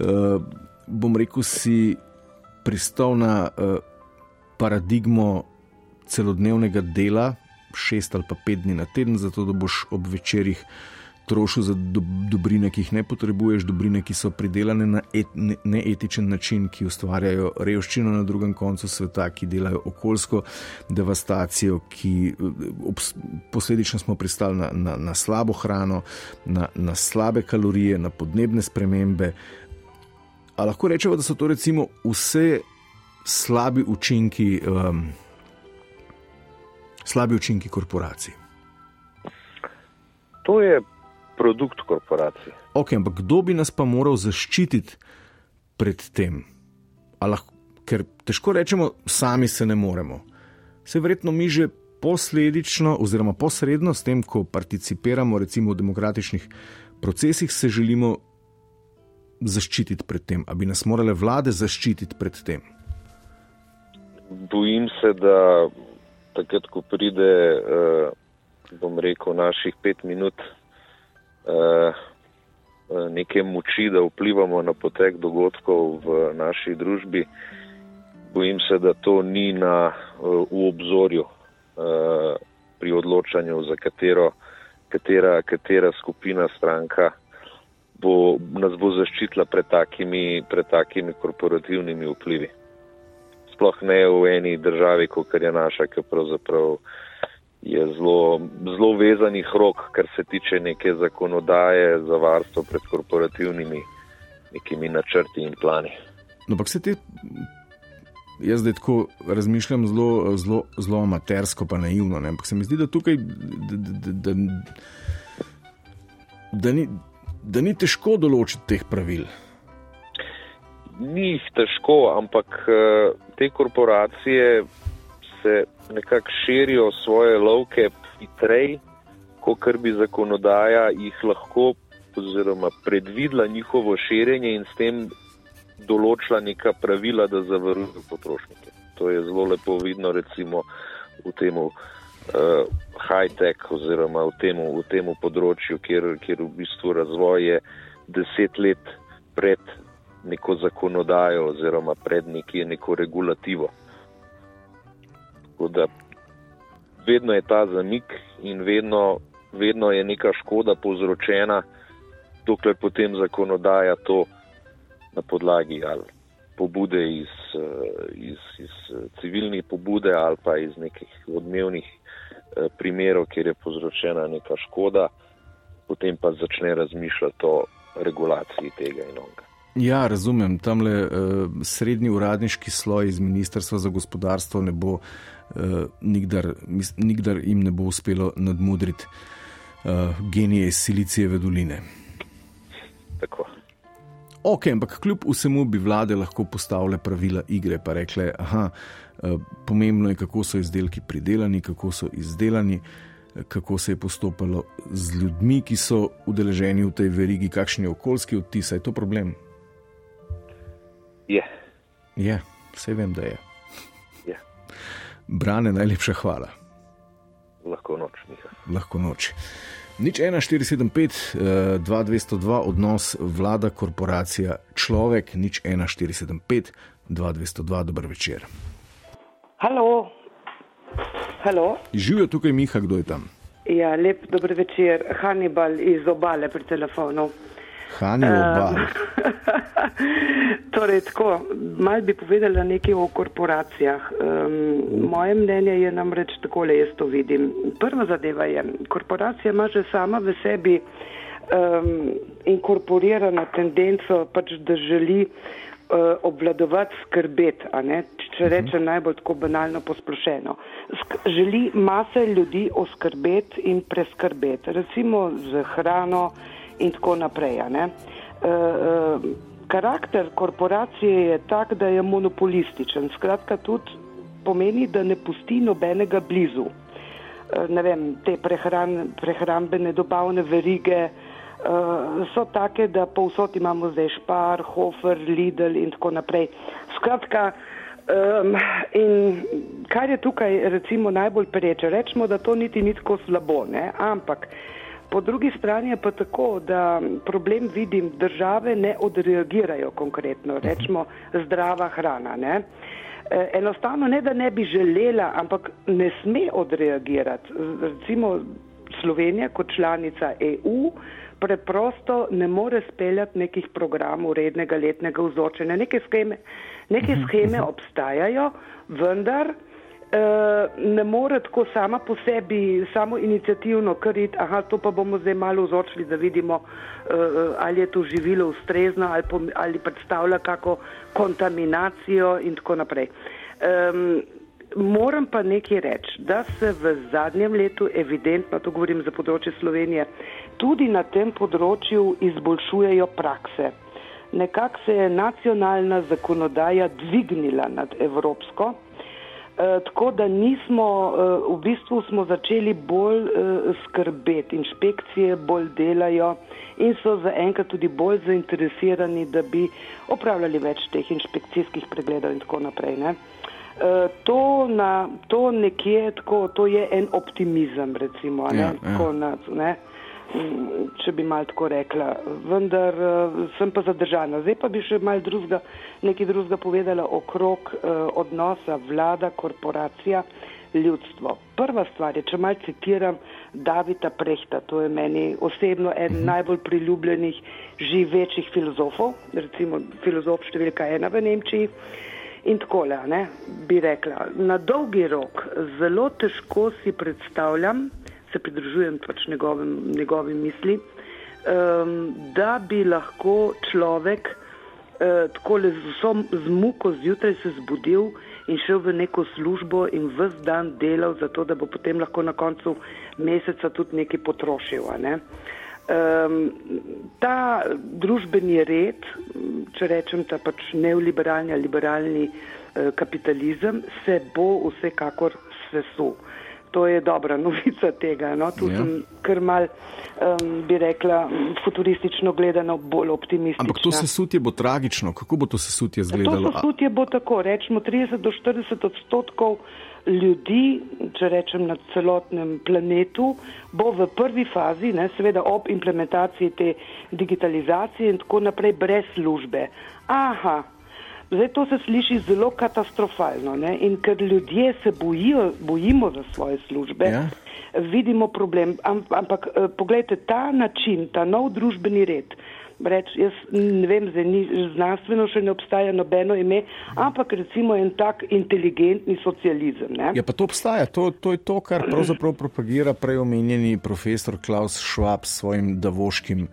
uh, bom rekel, si pristal na uh, paradigmo celodnevnega dela, šest ali pa pet dni na teden, zato da boš ob večerjih trošil za do, dobrine, ki jih ne potrebuješ, dobrine, ki so pridelane na et, ne, neetičen način, ki ustvarjajo revščino na drugem koncu sveta, ki delajo okoljsko devastacijo, ki ob, posledično smo pristali na, na, na slabo hrano, na, na slabe kalorije, na podnebne spremembe. A lahko rečemo, da so to recimo vse slabi učinki, um, slabi učinki korporacij? To je produkt korporacij. Ok, ampak kdo bi nas pa moral zaščititi pred tem? Lahko, ker težko rečemo, sami se ne moremo. Se verjetno mi že posledično, oziroma posredno s tem, ko participiramo recimo v demokratičnih procesih, se želimo zaščititi pred tem, ali bi nas morale vlade zaščititi pred tem? Bojim se, da takrat, ko pride, eh, bom rekel, naših pet minut neke moči, da vplivamo na potek dogodkov v naši družbi, bojim se, da to ni na, v obzorju pri odločanju, za katero, katera, katera skupina stranka bo, nas bo zaščitila pred takimi, pred takimi korporativnimi vplivi. Sploh ne v eni državi, kot je naša, ki pravzaprav je zelo, zelo vezanih rok, kar se tiče neke zakonodaje za varstvo pred korporativnimi nekimi načrti in plani. No, ampak se ti. Jaz zdaj tako razmišljam zelo, zelo, zelo amatersko, pa naivno. Ne? Ampak se mi zdi, da tukaj da, da, da, da ni, da ni težko določiti teh pravil. Ni jih težko, ampak eh, te korporacije se nekako širijo svoje lovke hitreje, kot bi zakonodaja jih lahko oziroma predvidela njihovo širjenje in s tem določila neka pravila, da zavarujejo potrošnike. To je zelo lepo vidno recimo v tem uh, high-tech oziroma v tem, v tem področju, kjer, kjer v bistvu razvoj je deset let pred neko zakonodajo oziroma pred neki, neko regulativo. Da vedno je ta zamik in vedno, vedno je neka škoda povzročena, dokler potem zakonodaja to na podlagi ali pobude iz, eh, iz, iz eh, civilnih pobude ali pa iz nekih odmevnih eh, primerov, kjer je povzročena neka škoda, potem pa začne razmišljati o regulaciji tega in onega. Ja, razumem. Tam le uh, srednji uradniški sloj iz Ministrstva za gospodarstvo ne bo, uh, nikdar, mis, nikdar jim ne bo uspelo nadmudriti uh, genije iz Silicijeve doline. Tako. Ok, ampak kljub vsemu bi vlade lahko postavile pravila igre, pa rekle, da eh, pomembno je, kako so izdelki pridelani, kako so izdelani, eh, kako se je postopalo z ljudmi, ki so udeleženi v tej verigi, kakšen je okoljski odtis. Je to problem? Je. Je, vse vem, da je. Brane, najlepša hvala. Lahko noč, Miha. Lahko noč. Nič 1475, 2202 odnos vlada, korporacija, človek, nič 1475, 2202, dober večer. Halo. Halo. Živijo tukaj Miha, kdo je tam? Ja, lep dober večer, Hannibal iz obale pri telefonu. Hannibal. Uh, torej, tako, mal bi povedala nekaj o korporacijah. Um, moje mnenje je namreč takole, jaz to vidim. Prva zadeva je, korporacija ima že sama v sebi um, inkorporirano tendenco, pač, da želi uh, obvladovati skrbet, če rečem najbolj tako banalno posplošeno. Sk želi mase ljudi oskrbeti in preskrbeti, recimo z hrano in tako naprej. Uh, karakter korporacije je tak, da je monopolističen. Skratka, tudi pomeni, da ne pusti nobenega blizu. Uh, ne vem, te prehran, prehrambene dobavne verige so take, da povsod imamo zdaj Špar, Hofer, Lidl in tako naprej. Skratka, um, in kar je tukaj recimo najbolj pereče, rečemo, da to niti ni tako slabo, ne? ampak Po drugi strani je pa tako, da problem vidim, države ne odreagirajo konkretno, rečemo zdrava hrana. Ne? E, enostavno ne, da ne bi želela, ampak ne sme odreagirati. Recimo Slovenija kot članica EU preprosto ne more speljati nekih programov rednega letnega vzočenja. Neke scheme, neke scheme obstajajo, vendar ne more tako sama po sebi, samo inicijativno kriti, aha, to pa bomo zdaj malo vzočili, da vidimo, uh, ali je to živilo ustrezno ali, ali predstavlja kako kontaminacijo in tako naprej. Um, moram pa nekaj reči, da se v zadnjem letu evidentno, to govorim za področje Slovenije, tudi na tem področju izboljšujejo prakse. Nekako se je nacionalna zakonodaja dvignila nad evropsko, Eh, tako da nismo, uh, v bistvu smo začeli bolj uh, skrbeti, inšpekcije bolj delajo in so zaenkrat tudi bolj zainteresirani, da bi opravljali več teh inšpekcijskih pregledov in tako naprej. Ne? Uh, to, na, to nekje tako, to je en optimizem, recimo, ja, ne? Tako, ja. na, ne? Če bi mal tako rekla. Vendar uh, sem pa zadržana. Zdaj pa bi še mal drugega, nekaj drugega povedala okrog uh, odnosa vlada, korporacija, ljudstvo. Prva stvar je, če mal citiram Davida Prehta, to je meni osebno eden mhm. najbolj priljubljenih živečih filozofov, recimo filozof številka ena v Nemčiji. In tako le, bi rekla, na dolgi rok zelo težko si predstavljam, se pridružujem pač njegovim, njegovim misli, um, da bi lahko človek uh, tako le z vso zmuko zjutraj se zbudil in šel v neko službo in vse dan delal, zato da bo potem lahko na koncu meseca tudi nekaj potrošil. Ne? Um, ta družbeni red, če rečem ta pač neoliberalni ali liberalni uh, kapitalizem, se bo vsekakor sesul. To je dobra novica tega. No? Tu ja. sem kar mal, um, bi rekla, futuristično gledano bolj optimistična. Ampak to sesutje bo tragično. Kako bo to sesutje izgledalo? To sesutje bo tako, rečemo 30 do 40 odstotkov ljudi, če rečem na celotnem planetu, bo v prvi fazi, ne, seveda ob implementaciji te digitalizacije in tako naprej, brez službe. Aha, zdaj to se sliši zelo katastrofalno ne, in ker ljudje se bojijo, bojimo za svoje službe, ja. vidimo problem. Ampak eh, pogledajte, ta način, ta nov družbeni red, reč, jaz ne vem, zdaj ni znanstveno še ne obstaja nobeno ime, ampak recimo en tak inteligentni socializem. Ne? Ja, pa to obstaja, to, to je to, kar pravzaprav propagira prej omenjeni profesor Klaus Schwab s svojim davoškim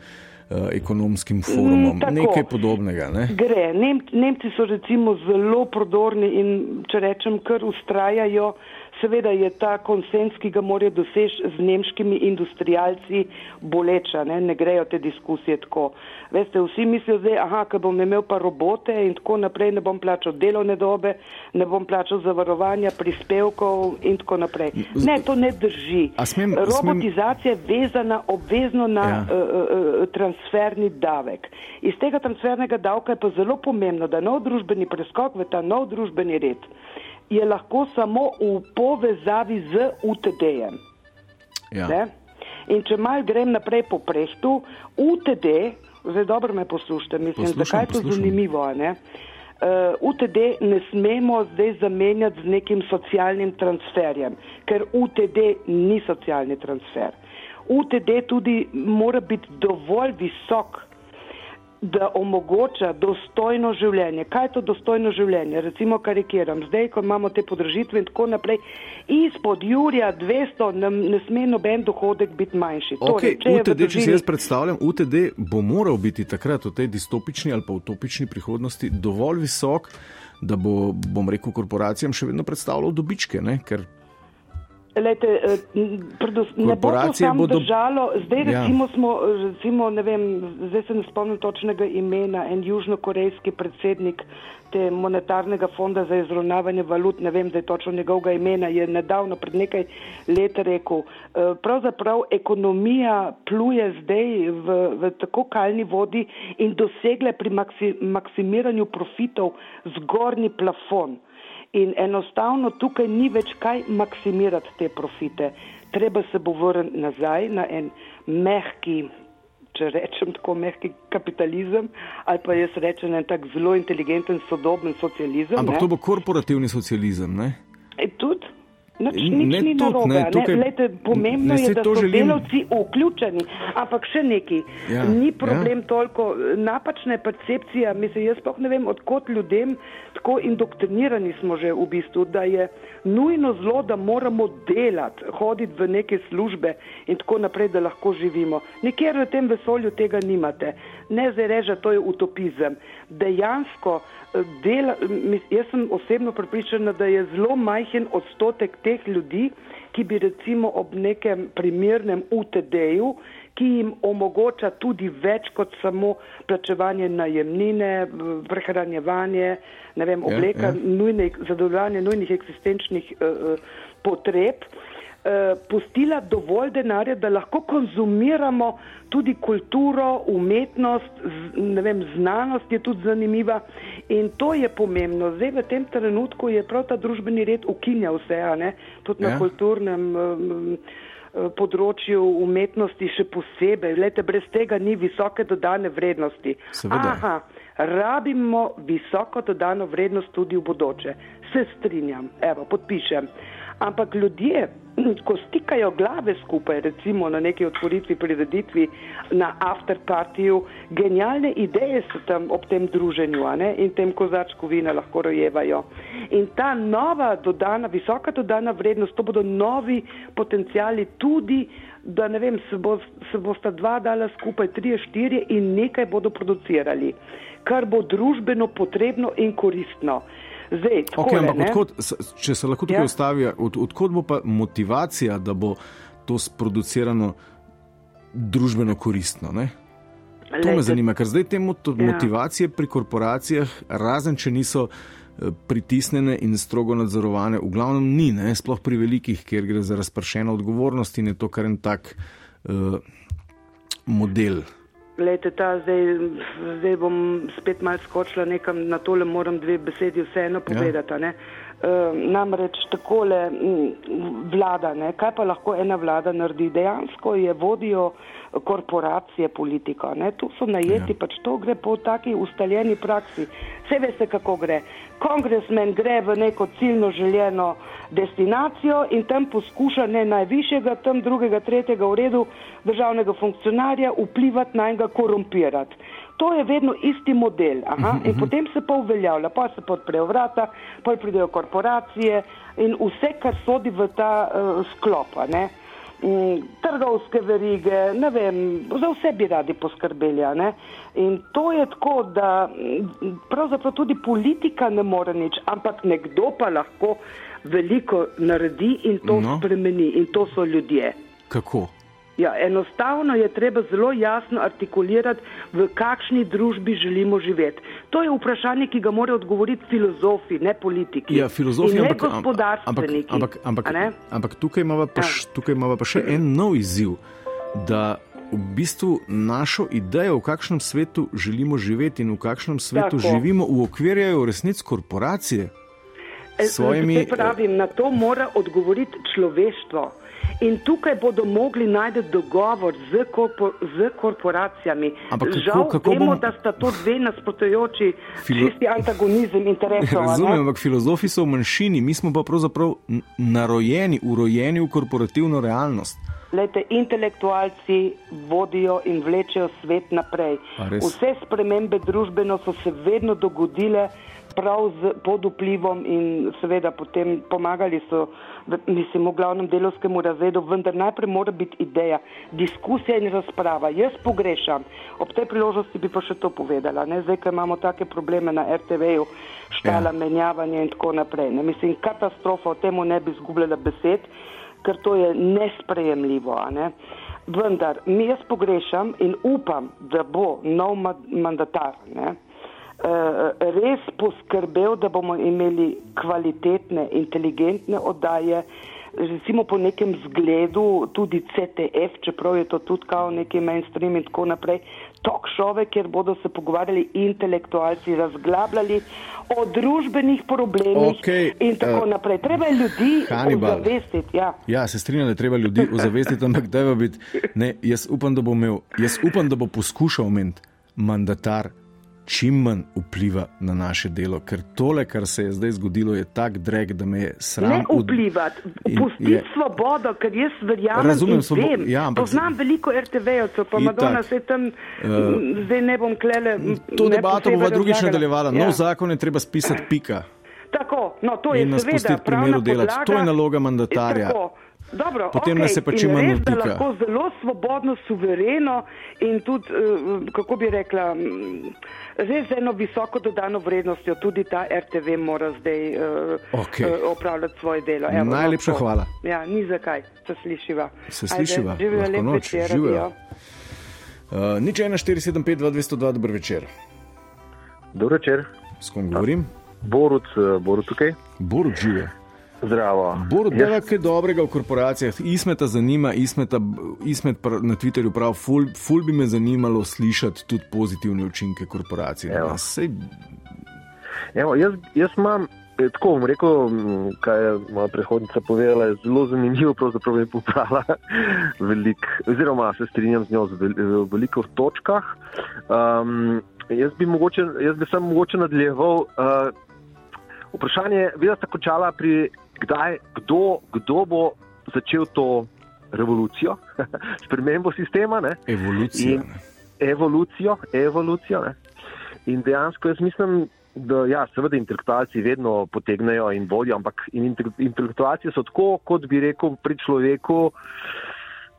ekonomskim forumom. Tako, Nekaj podobnega. Ne? Gre. Nem, Nemci so recimo zelo prodorni in če rečem, kar ustrajajo. Seveda je ta konsens, ki ga morajo doseči z nemškimi industrijalci, boleča, ne, ne grejo te diskusije tako. Veste, vsi mislijo zdaj, aha, ko bom imel pa robote in tako naprej, ne bom plačal delovne dobe, ne bom plačal zavarovanja, prispevkov in tako naprej. Ne, to ne drži. Smem, Robotizacija je vezana obvezno na ja. uh, uh, transferni davek. Iz tega transfernega davka je pa zelo pomembno, da nov družbeni preskok v ta nov družbeni red je lahko samo v povezavi z UTD-jem. Ja. In če mal grem naprej po prehtu, UTD, zdaj dobro me poslušate, mislim, poslušam, zakaj je to poslušam. zanimivo. Ne? Uh, UTD ne smemo zdaj zamenjati z nekim socialnim transferjem, ker UTD ni socialni transfer. UTD tudi mora biti dovolj visok, da omogoča dostojno življenje. Kaj je to dostojno življenje? Recimo karikiram, zdaj, ko imamo te podražitve in tako naprej, izpod Jurija 200 ne, ne sme noben dohodek biti manjši. Okay, torej, če UTD, družini... če si jaz predstavljam, UTD bo moral biti takrat v tej distopični ali pa utopični prihodnosti dovolj visok, da bo, bom rekel, korporacijam še vedno predstavljal dobičke, ne? ker Lejte, ne bo to samo bodo... držalo, zdaj recimo ja. smo, recimo, ne vem, zdaj se ne spomnim točnega imena, en južnokorejski predsednik te monetarnega fonda za izravnavanje valut, ne vem, zdaj točno njegovega imena, je nedavno pred nekaj let rekel, pravzaprav ekonomija pluje zdaj v, v tako kalni vodi in dosegle pri maksi, maksimiranju profitov zgornji plafon. In enostavno tukaj ni več kaj maksimirati te profite. Treba se bo vrniti nazaj na en mehki, če rečem tako, mehki kapitalizem, ali pa jaz rečem en tak zelo inteligenten, sodoben socializem. Ampak ne? to bo korporativni socializem, ne? E, tudi? Nič, Ne, nič ni tudi, narobe. ne, Ne, tukaj- Lejte, pomembno ne, je, da so želim. delavci vključeni, ampak še neki. Ja, Ni problem toliko, napačna je percepcija, mislim, jaz sploh ne vem, odkot ljudem tako indoktrinirani smo že v bistvu, da je nujno zlo, da moramo delati, hoditi v neke službe in tako naprej, da lahko živimo. Nikjer v tem vesolju tega nimate. Ne zdaj reže, to je utopizem. Dejansko eh, dela, mis- jaz sem osebno prepričana, da je zelo majhen odstotek teh ljudi, ki bi recimo ob nekem primernem UTD-ju, ki jim omogoča tudi več kot samo plačevanje najemnine, prehranjevanje, ne vem, Ja, obleka, ja. nujne, zadovoljanje nujnih eksistenčnih uh, potreb, uh, pustila dovolj denarja, da lahko konzumiramo tudi kulturo, umetnost, ne vem, znanost je tudi zanimiva in to je pomembno. Zdaj v tem trenutku je prav ta družbeni red ukinja vse, a ne, tudi na Ja. kulturnem. Um, področju umetnosti še posebej. Lete, brez tega ni visoke dodane vrednosti. Seveda. Aha, rabimo visoko dodano vrednost tudi v bodoče. Se strinjam, evo, podpišem. Ampak ljudje, ko stikajo glave skupaj, recimo na neki otvoritvi, prireditvi, na afterpartiju, genialne ideje so tam ob tem druženju ne, in tem kozačku vina lahko rojevajo. In ta nova dodana, visoka dodana vrednost, to bodo novi potencijali tudi, da ne vem, se, bo, se bosta dva dala skupaj, tri, štiri in nekaj bodo producirali, kar bo družbeno potrebno in koristno. Zdaj, takole, Okay, ampak odkot, če se lahko tukaj Ja. ja. ustavi, od, odkot bo pa motivacija, da bo to sproducirano družbeno koristno. Ne? To Glejte, me zanima, ker zdaj te Ja. motivacije pri korporacijah, razen če niso eh, pritisnjene in strogo nadzorovane, v glavnem ni, ne? sploh pri velikih, kjer gre za razpršeno odgovornost in je to kar en tak uh, model. Glejte, ta zdaj, zdaj bom spet mal skočila nekam, na tole moram dve besedi vseeno povedati. Ja. Namreč takole vlada, ne? kaj pa lahko ena vlada naredi? Dejansko je vodijo korporacije politiko. Ne? Tu so najeti, ja. pač to gre po taki ustaljeni praksi. Vse veste, kako gre. Kongresmen gre v neko ciljno željeno destinacijo in tam poskuša ne najvišjega, tam drugega, tretjega v redu državnega funkcionarja vplivati na njega, korumpirati. To je vedno isti model. Aha, in potem se pa uveljavlja, pa se pa odprejo vrata, pa pridejo korporacije in vse, kar sodi v ta uh, sklop. Mm, Trgovske verige, ne vem, za vse bi radi poskrbeli. Ne? In to je tako, da mm, pravzaprav tudi politika ne more nič, ampak nekdo pa lahko veliko naredi in to no. spremeni. In to so ljudje. Kako? Ja, enostavno je treba zelo jasno artikulirati, v kakšni družbi želimo živeti. To je vprašanje, ki ga morajo odgovoriti filozofi, ne politiki. Ja, filozofi, ne ampak, ampak, gospodarstveniki. ampak, ampak, ampak tukaj imamo pa, š- tukaj imava pa še en nov izziv, da v bistvu našo idejo, v kakšnem svetu želimo živeti in v kakšnem svetu Tako. živimo, uokvirjajo v resnici korporacije. E, svojimi- pravim, na to mora odgovoriti človeštvo. In tukaj bodo mogli najti dogovor z, korpor, z korporacijami. Ampak kako- Žal kako vemo, bomo- da sta to dve nasprotujoči, Filo- čisti antagonizem interesov. a ne? Razumem, ampak filozofi so v manjšini, mi smo pa pravzaprav narojeni, urojeni v korporativno realnost. Lejte, intelektualci vodijo in vlečejo svet naprej. Vse spremembe družbeno so se vedno dogodile prav z, pod vplivom in seveda potem pomagali so, mislim, v glavnem delovskemu razredu, vendar najprej mora biti ideja, diskusija in razprava. Jaz pogrešam, ob tej priložnosti bi pa še to povedala, ne? zdaj, ko imamo take probleme na RTV-ju, štala, ja. menjavanje in tako naprej. Ne? Mislim, katastrofa, o tem ne bi izgubljala besed ker to je nesprejemljivo. a Ne? Vendar mi jaz pogrešam in upam, da bo nov ma- mandatar ne, res poskrbel, da bomo imeli kvalitetne, inteligentne oddaje, recimo po nekem zgledu, tudi CTF, čeprav je to tudi kao neki mainstream in tako naprej, talk šove, kjer bodo se pogovarjali intelektualci, razglabljali o družbenih problemih Okej, in tako eh, naprej. Treba je ljudi Hannibal. ozavestiti. Ja. Ja, se strinjam, da je treba ljudi ozavestiti, ampak da je biti. Ne, jaz upam, da bo imel, jaz upam, da bo poskušal imeti mandatar čim manj vpliva na naše delo, ker tole, kar se je zdaj zgodilo, je tak dreg, da me je sram. Ne vplivati, pustiti je- svobodo, ker jaz verjamem Razumem svobo- vem. ja, ampak- Poznam veliko RTV-jevcev, pa. Madonna se tam, Eh, zdaj ne bom klele. To debato bova drugič nadaljevala. Ja. Nov zakon je treba spisati, pika. Tako, no to je seveda pravna podlaga. To je naloga mandatarja. Tako. Dobro, Potem okay. nas se pa čim manj res, da lahko zelo svobodno, suvereno in tudi, eh, kako bi rekla, mm, res z eno visoko dodano vrednostjo tudi ta RTV mora zdaj uh, Okej. uh, opravljati svoje delo. Evo, Najlepša tako. hvala. Ja, ni zakaj, se slišiva. Se slišiva, Živela lahko lep noč, adijo. Uh, nič 1, 4, 7, 5, 2, 202, dober večer. Dobro večer. S kom govorim? Borut, eh, Borut tukaj. Borut žive. Zdravo. Borut Jaz- dela kaj dobrega v korporacijah. Ismeta zanima, Ismeta, Ismet na Twitterju prav, ful, ful bi me zanimalo slišati tudi pozitivne učinke korporacij. na Evo. nas. Sej, Evo, jaz, jaz imam, eh, tako bom rekel, kaj je moja predhodnica povedala, je zelo zanimivo, pravzaprav je popravila velik, oziroma se strinjam z njo v veliko točkah. Um, jaz bi mogoče, jaz bi samo mogoče nadaljeval. Uh, vprašanje, videla sta končala pri kdaj, kdo, kdo bo začel to revolucijo, spremembo sistema. Ne? evolucija. In evolucijo, evolucijo. Ne? In dejansko jaz mislim, da ja, seveda intelektualci vedno potegnejo in vodijo, ampak in inte- intelektualci so tako, kot bi rekel, pri človeku.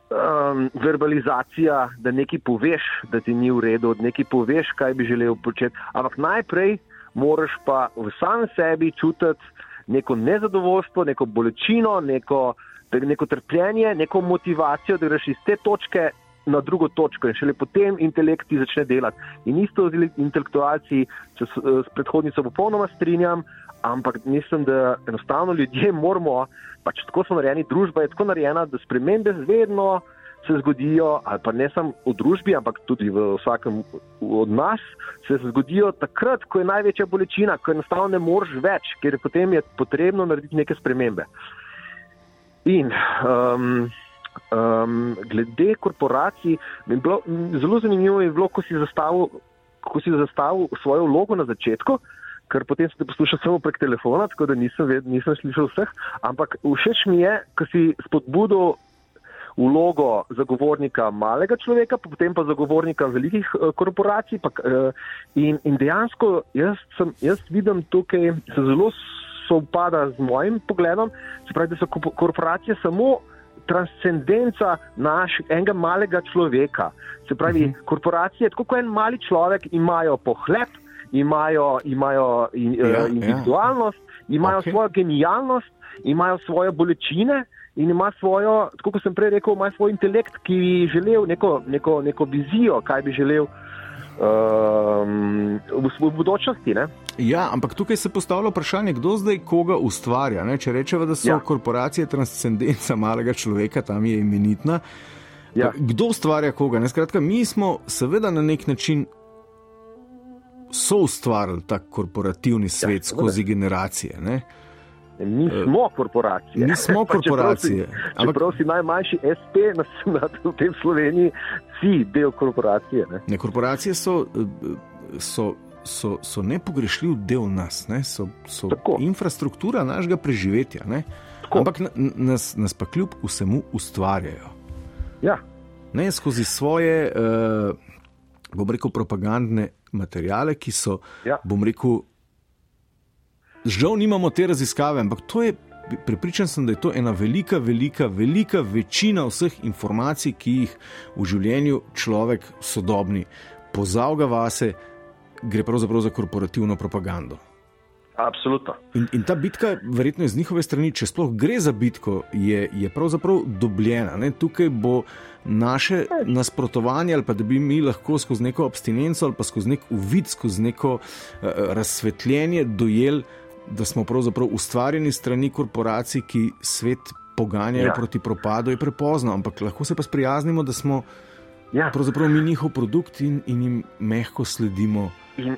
Um, verbalizacija, da nekaj poveš, da ti ni v redu, da nekaj poveš, kaj bi želel početi. Ampak najprej moraš pa v samem sebi čutiti neko nezadovoljstvo, neko bolečino, neko, neko trpljenje, neko motivacijo, da greš iz te točke na drugo točko in šele potem intelekt ti začne delati. In isto z intelektualci, če se s predhodnico popolnoma strinjam, ampak mislim, da enostavno ljudje moramo, pač tako smo narejeni, družba je tako narejena, da spremembe vedno se zgodijo, ali pa ne samo v družbi, ampak tudi v vsakem od nas, se zgodijo takrat, ko je največja bolečina, ko enostavno ne moreš več, ker je potem je potrebno narediti neke spremembe. In um, um, glede korporacij, je bilo, zelo zanimivo je bilo, ko si zastavil, ko si zastavil svojo vlogo na začetku. Ker potem sem te poslušal samo prek telefona, tako da nisem, ved, nisem slišal vseh. Ampak všeč mi je, ko si spodbudil vlogo zagovornika malega človeka, potem pa zagovornika velikih uh, korporacij. Pa, uh, in, in dejansko jaz, sem, jaz vidim tukaj, se zelo sovpada z mojim pogledom, se pravi, da so korporacije samo transcendenca našega enega malega človeka. Se pravi, uh mhm. -huh. korporacije, tako kot en mali človek, imajo pohlep, imajo, imajo in, ja, uh, individualnost, ja. imajo okay. svojo genialnost, imajo svoje bolečine in ima svojo, tako kot sem prej rekel, ima svoj intelekt, ki bi želel neko, neko, neko vizijo, kaj bi želel um, v, v budučnosti. Ne? Ja, ampak tukaj se postavlja vprašanje, kdo zdaj koga ustvarja. Ne? Če rečemo, da so ja. korporacije transcendenca malega človeka, tam je imenitna. Ja. Kdo ustvarja koga? Skratka, mi smo seveda na nek način so ustvarili ta korporativni svet ja, skozi generacije. Ne? Mi smo korporacije. Mi smo korporacije. Ampak prav si najmanjši SP na, na, v tem Sloveniji, si del korporacije. Ne? Ne, korporacije so, so, so, so nepogrešljiv del nas, ne? so, so infrastruktura našega preživetja. Ampak nas, nas pa kljub vsemu ustvarjajo. Ja. Ne skozi svoje, uh, bom rekel, propagandne materijale, ki so, ja. bom rekel, žal nimamo te raziskave, ampak to je, prepričan sem, da je to ena velika, velika, velika večina vseh informacij, ki jih v življenju človek sodobni pozavga vase, gre pravzaprav za korporativno propagando. Absolutno. In, in ta bitka, verjetno iz njihove strani, če sploh gre za bitko, je, je pravzaprav dobljena. Ne? Tukaj bo naše nasprotovanje, ali pa da bi mi lahko skozi neko abstinenco ali pa skozi nek uvid, skozi neko uh, razsvetljenje dojeli da smo pravzaprav ustvarjeni strani korporacij, ki svet poganjajo ja. proti propadu, je prepozno, ampak lahko se pa sprijaznimo, da smo ja. pravzaprav mi njihov produkt in, in jim mehko sledimo. In,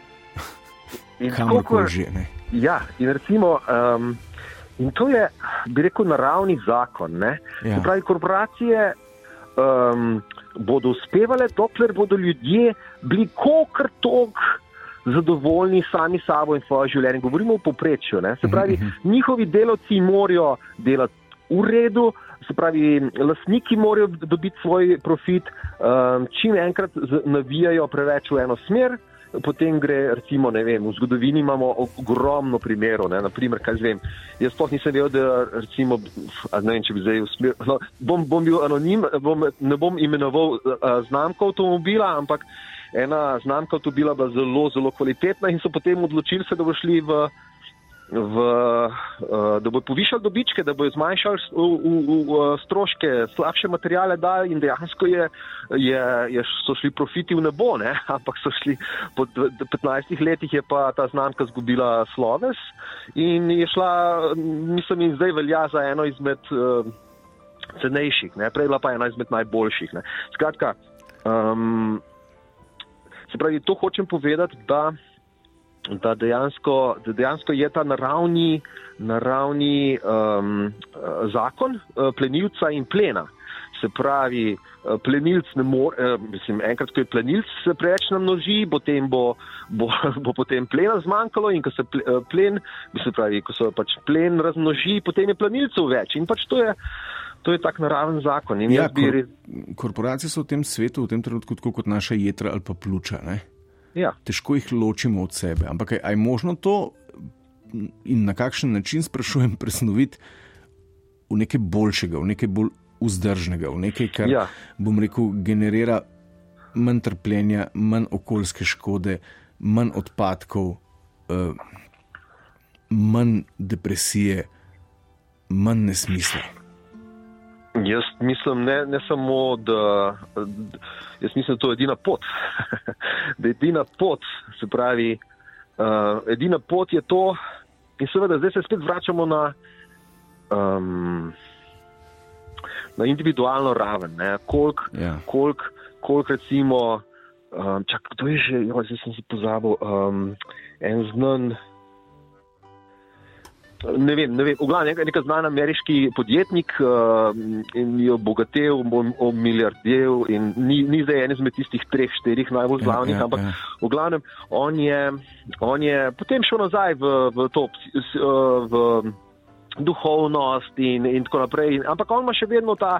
in kamor že. Ne? Ja, in recimo. Um, In to je, bi rekel, naravni zakon. Ja. Pravi, korporacije um, bodo uspevale, dokler bodo ljudje bili kokr tok zadovoljni sami sabo in svojo življenje. Govorimo o povprečju. Se pravi, uh mhm. Mhm. njihovi delavci morajo delati v redu, se pravi, lastniki morajo dobiti svoj profit, um, čim enkrat navijajo preveč v eno smer. Potem gre, recimo, vem, v zgodovini imamo ogromno primerov. Naprimer, kaj zvem, jaz sploh nisem vedel, da recimo, ne vem, če bi zdaj usmeril. No, bom, bom bil anonim, bom, ne bom imenoval uh, znamko avtomobila, ampak ena znamka avtomobila bila zelo, zelo kvalitetna in so potem odločili se, da bo šli v. V, uh, da bo povišal dobičke, da bo zmanjšal v, v, v, stroške, slabše materijale dal in dejansko je, je, je, so šli profiti v nebo, ne? ampak so šli po 15 letih je pa ta znamka zgubila sloves in je šla, mislim, in zdaj velja za eno izmed uh, cenejših, ne? prej bila pa ena izmed najboljših. Ne? Skratka, um, Se pravi, to hočem povedati, da, da, dejansko, da dejansko je ta naravni, naravni um, zakon uh, plenilca in plena. Se pravi, uh, plenilc ne more, uh, mislim, enkrat, ko je plenilc se preveč namnoži, potem bo, bo, bo potem plena zmanjkalo in ko se plen, se pravi, ko se pač plen razmnoži, potem je plenilcev več. In pač to je to je tak naraven zakon. Ja, kor, res... Korporacije so v tem svetu, v tem trenutku, kot naša jedra ali pa pljuča. Ja. Težko jih ločimo od sebe. Ampak je možno to in na kakšen način sprašujem presnoviti v nekaj boljšega, v nekaj bolj vzdržnega, v nekaj, kar ja. bom rekel, generira manj trpljenja, manj okoljske škode, manj odpadkov, uh, manj depresije, manj nesmisla. Jaz mislim, ne, ne samo, da, jaz mislim, da to je edina pot. da je edina pot, se pravi, uh, edina pot je to, in seveda zdaj se spet vračamo na, um, na individualno raven. Koliko Ja. kolik, kolik recimo, um, čak, kdo je že, jo, zdaj sem si pozabil, um, en znan. Ne vem, ne vem. V glavnem, neka znan ameriški podjetnik uh, in je obogatel, omilijardev in ni, ni zdaj en izmed tistih treh, štirih najbolj Ja, slavnih, ja, ampak ja. v glavnem on je, on je potem šel nazaj v, v to, uh, v duhovnost in, in tako naprej. Ampak on ima še vedno ta,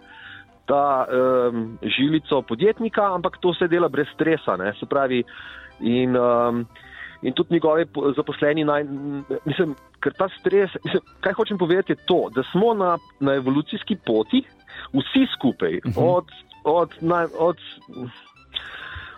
ta um, žilico podjetnika, ampak to se dela brez stresa. Ne? Se pravi, in, um, in tudi njegovi po- zaposleni naj. Mislim, ker ta stres, mislim, kaj hočem povedati, je to, da smo na, na evolucijski poti, vsi skupaj, uh -huh. od, od, naj, od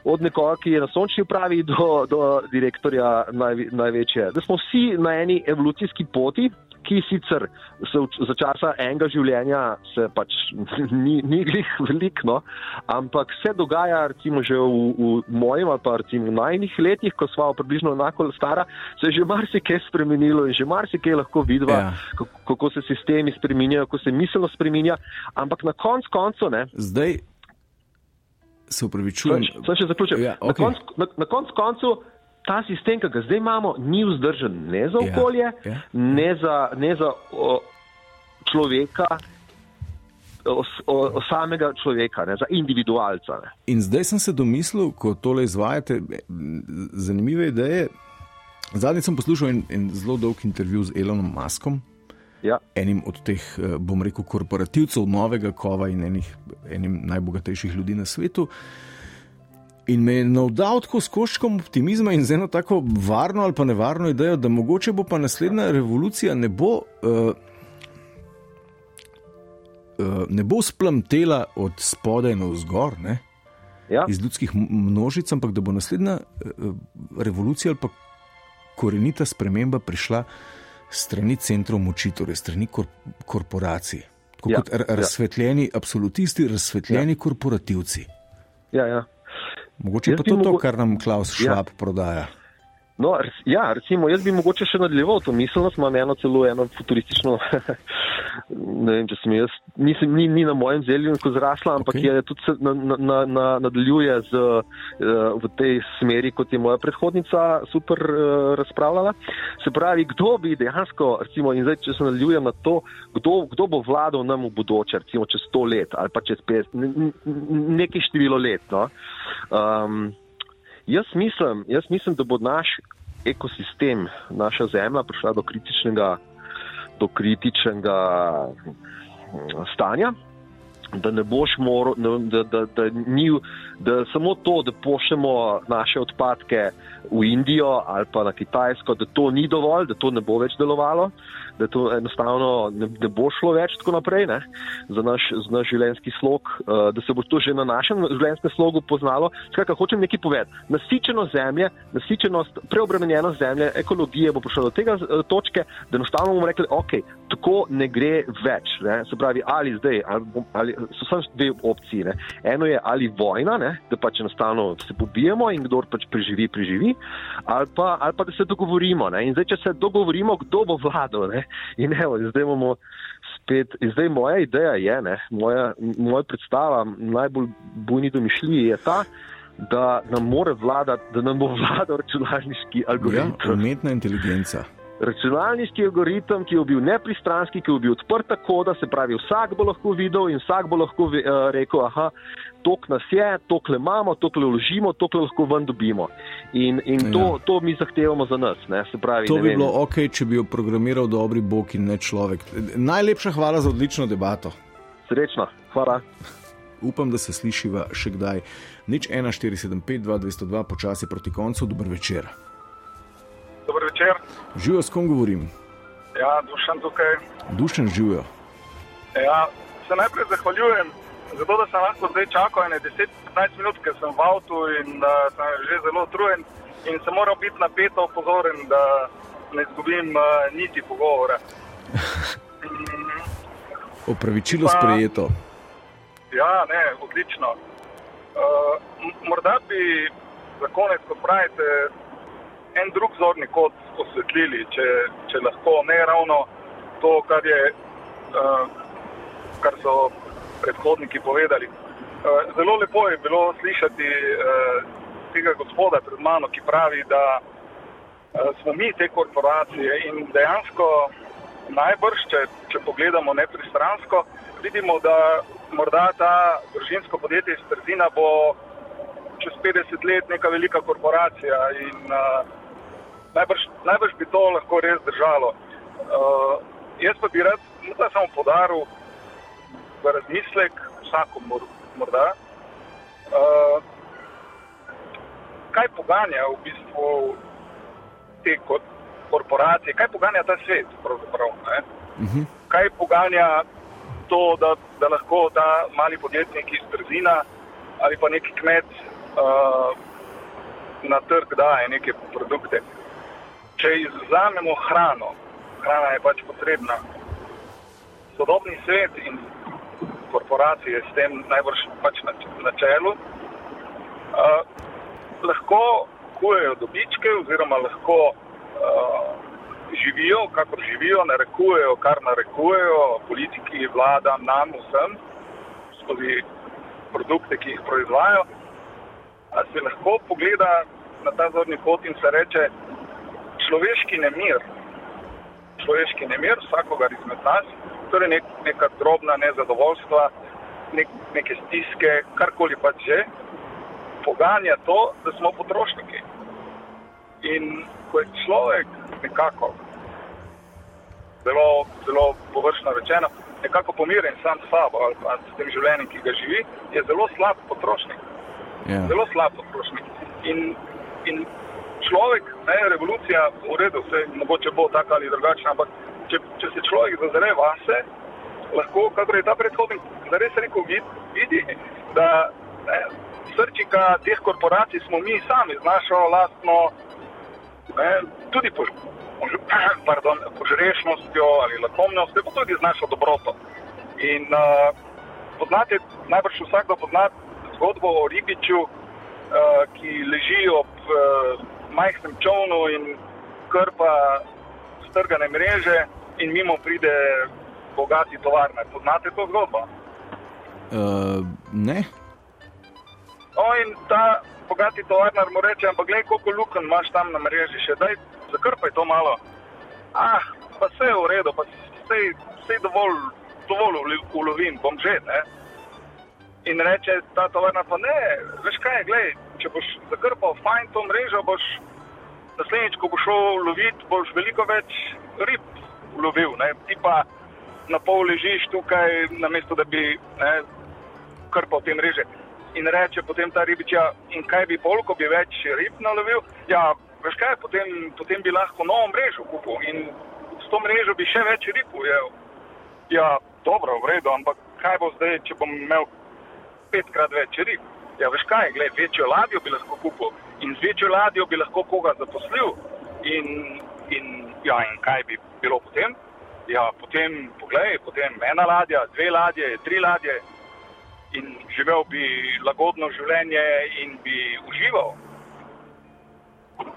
od nekoga, ki je na sončni upravi, do, do direktorja najvi, največje. Da smo vsi na eni evolucijski poti, ki sicer se v, za časa enega življenja se pač ni, ni glih veliko, ampak se dogaja recimo že v, v mojem ali pa recimo v najnih letih, ko smo približno enako stara, se je že marsikaj spremenilo in že marsikaj lahko vidva, Ja. kako, kako se sistemi spreminjajo, kako se miselno spreminja, ampak na konc koncu ne. Zdaj se upravičujem. Sem še zaključil. Ja, Na okej. koncu na, na konc koncu ta sistem, ki ga zdaj imamo, ni vzdržen ne za Ja, okolje, ja. ne za, ne za o, človeka, o, o, o samega človeka, ne za individualca. Ne. In zdaj sem se domislil, ko tole izvajate, zanimive ideje. Zadnjič sem poslušal en, en zelo dolg intervju z Elonom Maskom, ja. enim od teh, eh, bom rekel, korporativcev novega kova in enih, enim najbogatejših ljudi na svetu. In me je navdal tako s koščkom optimizma in z eno tako varno ali pa nevarno idejo, da mogoče bo pa naslednja revolucija ne bo. Uh, uh, ne bo splamtela od spodaj na vzgor, ne? Ja. iz ljudskih množic, ampak da bo naslednja uh, revolucija ali pa korenita sprememba prišla strani centrov moči, torej strani kor korporacij. Tako Ja, ja, kot ja. razsvetljeni absolutisti, razsvetljeni ja. korporativci. Ja, ja. Mogoče Jaz pa to, to, mogo- kar nam Klaus. Schwab ja. prodaja. No, ja, recimo, jaz bi mogoče še nadaljeval to miselnost, imam eno celo eno futuristično, ne vem, če sem jaz, nisem, ni, ni na mojem zelju neko zrasla, ampak okay. je tudi na, na, na, na, nadaljuje z, uh, v tej smeri, kot je moja predhodnica super uh, razpravljala. Se pravi, kdo bi dejansko, recimo, in zdaj, če se nadaljujem na to, kdo, kdo bo vladal nam v bodoče, recimo čez 100 let ali pa čez 50, ne- ne- nekaj število let. No? Um, Jaz mislim, jaz mislim, da bo naš ekosistem, naša zemlja prišla do kritičnega, do kritičnega mm, stanja, da ne boš moral, da, da, da, ni, da samo to, da pošljemo naše odpadke v Indijo ali pa na Kitajsko, da to ni dovolj, da to ne bo več delovalo, da to enostavno ne, ne bo šlo več tako naprej ne, za, naš, za naš življenjski slog, uh, da se bo to že na našem življenjskem slogu poznalo. Skratka, hočem nekaj povedati. Nasičenost zemlje, nasičenost, preobremenjenost zemlje, ekologije bo prišla do tega uh, točke, da enostavno bomo rekli, ok, tako ne gre več. Ne. Se pravi, ali zdaj, ali, ali so samo dve opcije. Ne. Eno je ali vojna, ne, da pač enostavno se pobijemo in kdo pač preživi, preživi, ali pa, ali pa da se dogovorimo. Ne. In zdaj, če se dogovorimo, kdo bo vladal. Ne. In evo, zdaj bomo spet. Zdaj moja ideja je, ne, moja, moja predstava, najbolj bujni domišljiji je ta. Da nam, more vladati, da nam bo vladal računalniški Ja, algoritem. umetna inteligenca. Računalniški algoritem, ki bo bil nepristranski, ki bo bil odprta koda, se pravi, vsak bo lahko videl in vsak bo lahko ve- eh, rekel, aha, tok nas je, tokle imamo, tokle vložimo, tokle lahko ven dobimo. In, in to, Ja. to mi zahtevamo za nas. Ne, pravi, To ne bi vem, bilo ok, če bi jo programiral dobri bog in ne človek. Najlepša hvala za odlično debato. Srečno, hvala. Upam, da se slišiva še kdaj. Nič 1475, 2202, počasi proti koncu, dober večer. Dobro večer. Živijo, s kom govorim? Ja, dušan tukaj. Dušen živijo. Ja, se najprej zahvaljujem za to, da sem lahko zdaj čakal ene 10-15 minut, ker sem v avtu in da sem že zelo utrujen in sem moral biti napeto opozoren, da ne izgubim uh, niti pogovora. Opravičilo Pa- sprejeto. Ja, ne, odlično. Uh, morda bi za konec, kot pravite, en drug zorni kot osvetlili, če, če lahko ne ravno to, kar, je, uh, kar so predhodniki povedali. Uh, zelo lepo je bilo slišati uh, tega gospoda pred mano, ki pravi, da uh, smo mi te korporacije in dejansko najbrž, če, če pogledamo nepristransko, vidimo, da morda ta družinsko podjetje iz Trzina bo čez 50 let neka velika korporacija in uh, najbrž, najbrž bi to lahko res držalo. Uh, jaz pa bi rad morda samo podaril v razmislek vsakomur morda, uh, kaj poganja v bistvu te korporacije, kaj poganja ta svet pravzaprav. Uh -huh. Kaj poganja to, da, da lahko ta mali podjetnik iz Trzina ali pa neki kmet uh, na trg daje neke produkte. Če izvzamemo hrano, hrana je pač potrebna. Sodobni svet in korporacije s tem najbrž pač na, na čelu uh, lahko kujejo dobičke oziroma lahko uh, živijo, kako živijo, narekujejo, kar narekujejo, politiki, vlada, nam, vsem, skozi produkte, ki jih proizvajajo. Se lahko pogleda na ta zorni pot in se reče, človeški nemir, človeški nemir vsakogar izmed nas, torej nek, neka drobna nezadovoljstva, nek, neke stiske, karkoli pa že, poganja to, da smo potrošniki. In ko je človek nekako, zelo, zelo površno rečeno, nekako pomirjen sam s sabo ali pa s tem življenjem, ki ga živi, je zelo slab potrošnik. Yeah. Ja. Zelo slab potrošnik. In, in človek, ne, revolucija, v redu, se mogoče bo taka ali drugačna, ampak če, če se človek zazre vase, lahko, kako je ta predhodnik, da res rekel, vidi, da ne, srčika teh korporacij smo mi sami z našo lastno, ne, tudi po, pardon, požrešnostjo ali lakomnostjo, pa tudi z našo dobroto. In uh, poznate, najbrž vsakdo pozna zgodbo o ribiču, uh, ki leži ob uh, majhnem čovnu in krpa strgane mreže, in mimo pride bogati tovarne. Poznate to zgodbo? Uh, ne. O, in ta bogati tovarnar mu reče: Ampak, gledaj, koliko luken imaš tam na mreži, še daj, zakrpaj to malo. Ah, pa vse je v redu, pa vse je dovolj, dovolj ulovim, bom že. Ne? in reče ta tovarna, pa ne, veš kaj, gledaj, če boš zakrpal fajn to mrežo, boš naslednjič, ko boš šel loviti, boš veliko več rib lovil, ne? ti pa na pol ležiš tukaj, namesto da bi ne, krpal te mreže. In reče potem ta ribič, ja, in kaj bi pol, ko bi več rib nalovil, ja, veš kaj, potem, potem bi lahko novo mrežo kupil in s to mrežo bi še več rib ujel. Ja, dobro, v redu, ampak kaj bo zdaj, če bom imel petkrat več rib. Ja, veš kaj, gled, večjo ladjo bi lahko kupil in z večjo ladjo bi lahko koga zaposlil. In, in, ja, in kaj bi bilo potem? Ja, potem, poglej, potem ena ladja, dve ladje, tri ladje in živel bi lagodno življenje in bi užival.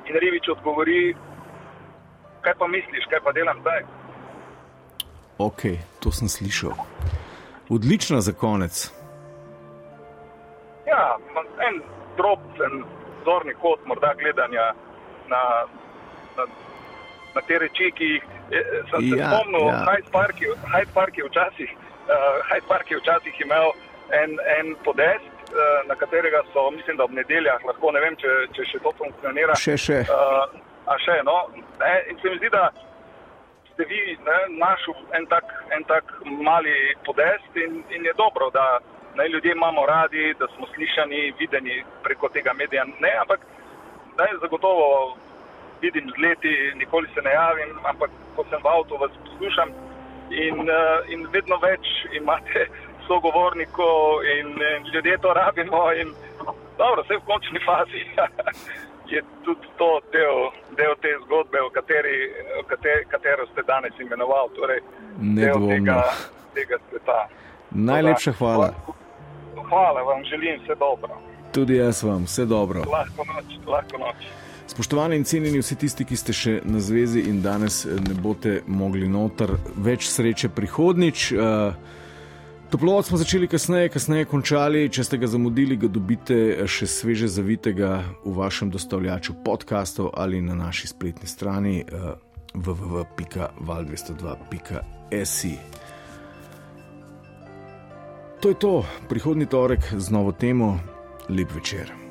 In Rivič odgovori, kaj pa misliš, kaj pa delam zdaj? Ok, to sem slišal. Odlična za konec. Ja, en droben zorni kot morda gledanja na, na, na te reči, ki jih sem se ja, spomnil. Ja. Hyde Park, Park je včasih, uh, Park je včasih imel en, en podest, uh, na katerega so, mislim, da ob nedeljah lahko, ne vem, če, če še to funkcionira. Še, še. Uh, a še, no. Ne, in se mi zdi, da ste vi našli en, en tak mali podest in, in je dobro, da naj ljudje imamo radi, da smo slišani, videni preko tega medija. Ne, ampak naj zagotovo vidim z leti, nikoli se ne javim, ampak ko sem v avtu, vas poslušam in, uh, in vedno več imate sogovornikov in, in ljudje to rabimo. In, dobro, vse v končni fazi. Je tudi to del, del te zgodbe, o kateri, o kateri, katero ste danes imenovali, torej del tega, tega sveta. Najlepša hvala. Hvala, vam želim vse dobro. Tudi jaz vam vse dobro. Lahko noč, lahko noč. Spoštovani in cenjeni vsi tisti, ki ste še na zvezi in danes ne boste mogli noter, več sreče prihodnič. Uh, Toplovod smo začeli kasneje, kasneje končali. Če ste ga zamudili, ga dobite še sveže zavitega v vašem dostavljaču podkastov ali na naši spletni strani uh, www.val202.si. To je to, prihodni torek z novo temo. Lep večer.